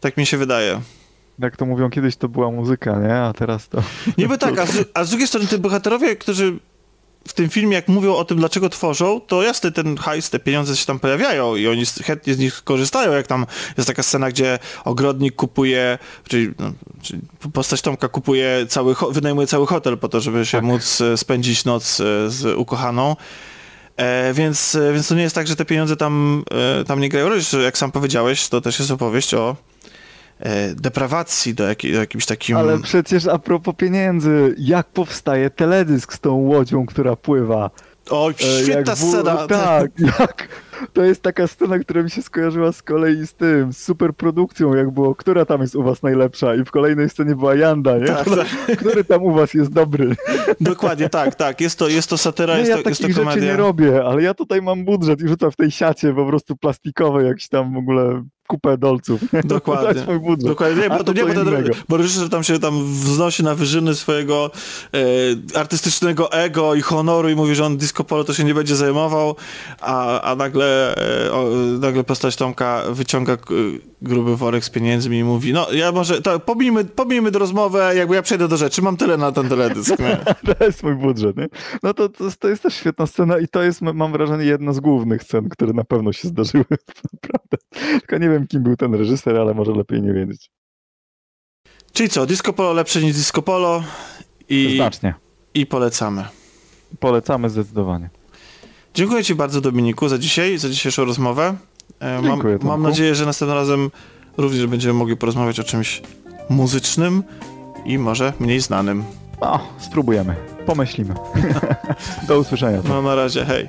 Speaker 2: tak mi się wydaje.
Speaker 3: Jak to mówią, kiedyś to była muzyka, nie? A teraz to...
Speaker 2: Niby tak, a z, a z drugiej strony te bohaterowie, którzy w tym filmie, jak mówią o tym, dlaczego tworzą, to jasne, ten hajs, te pieniądze się tam pojawiają i oni chętnie z nich korzystają, jak tam jest taka scena, gdzie ogrodnik kupuje, czyli, no, czyli postać Tomka kupuje cały, wynajmuje cały hotel po to, żeby się
Speaker 3: Tak.
Speaker 2: móc e, spędzić noc e, z ukochaną. E, więc, e, więc to nie jest tak, że te pieniądze tam, e, tam nie grają. Jak sam powiedziałeś, to też jest opowieść o deprawacji do, jakiej, do jakimś takim...
Speaker 3: Ale przecież a propos pieniędzy, jak powstaje teledysk z tą łodzią, która pływa?
Speaker 2: Oj,
Speaker 3: E,
Speaker 2: świetna
Speaker 3: jak w-
Speaker 2: scena.
Speaker 3: Tak, jak, to jest taka scena, która mi się skojarzyła z kolei z tym, z superprodukcją, jak było, która tam jest u was najlepsza i w kolejnej scenie była Janda, nie?
Speaker 2: Tak,
Speaker 3: Która, Który tam u was jest dobry?
Speaker 2: Dokładnie, tak, tak. Jest to, jest to satyra,
Speaker 3: Nie,
Speaker 2: jest,
Speaker 3: ja
Speaker 2: to, jest to
Speaker 3: takich rzeczy
Speaker 2: komedia.
Speaker 3: nie robię, ale ja tutaj mam budżet i rzucam w tej siacie po prostu plastikowej jakiś tam w ogóle kupę dolców. nie?
Speaker 2: Dokładnie. Dokładnie, nie, bo,
Speaker 3: to
Speaker 2: nie, bo, ten, bo reżyser tam się tam wznosi na wyżyny swojego e, artystycznego ego i honoru i mówi, że on disco polo to się nie będzie zajmował, a, a nagle, e, o, nagle postać Tomka wyciąga k- gruby worek z pieniędzmi i mówi, no ja może, to pomijmy, pomijmy do rozmowę, jakby ja przejdę do rzeczy, mam tyle na ten teledysk. Nie?
Speaker 3: To jest mój budżet, nie? No to, to, to jest też świetna scena i to jest, mam wrażenie, jedna z głównych scen, które na pewno się zdarzyły. Naprawdę. Tylko nie wiem, kim był ten reżyser, ale może lepiej nie wiedzieć.
Speaker 2: Czyli co, disco polo lepsze niż disco polo i,
Speaker 3: Znacznie.
Speaker 2: i polecamy.
Speaker 3: Polecamy zdecydowanie.
Speaker 2: Dziękuję Ci bardzo Dominiku za dzisiaj, za dzisiejszą rozmowę. E, Mam, mam nadzieję, że następnym razem również będziemy mogli porozmawiać o czymś muzycznym i może mniej znanym.
Speaker 3: No, spróbujemy. Pomyślimy. Do usłyszenia.
Speaker 2: No na razie, hej.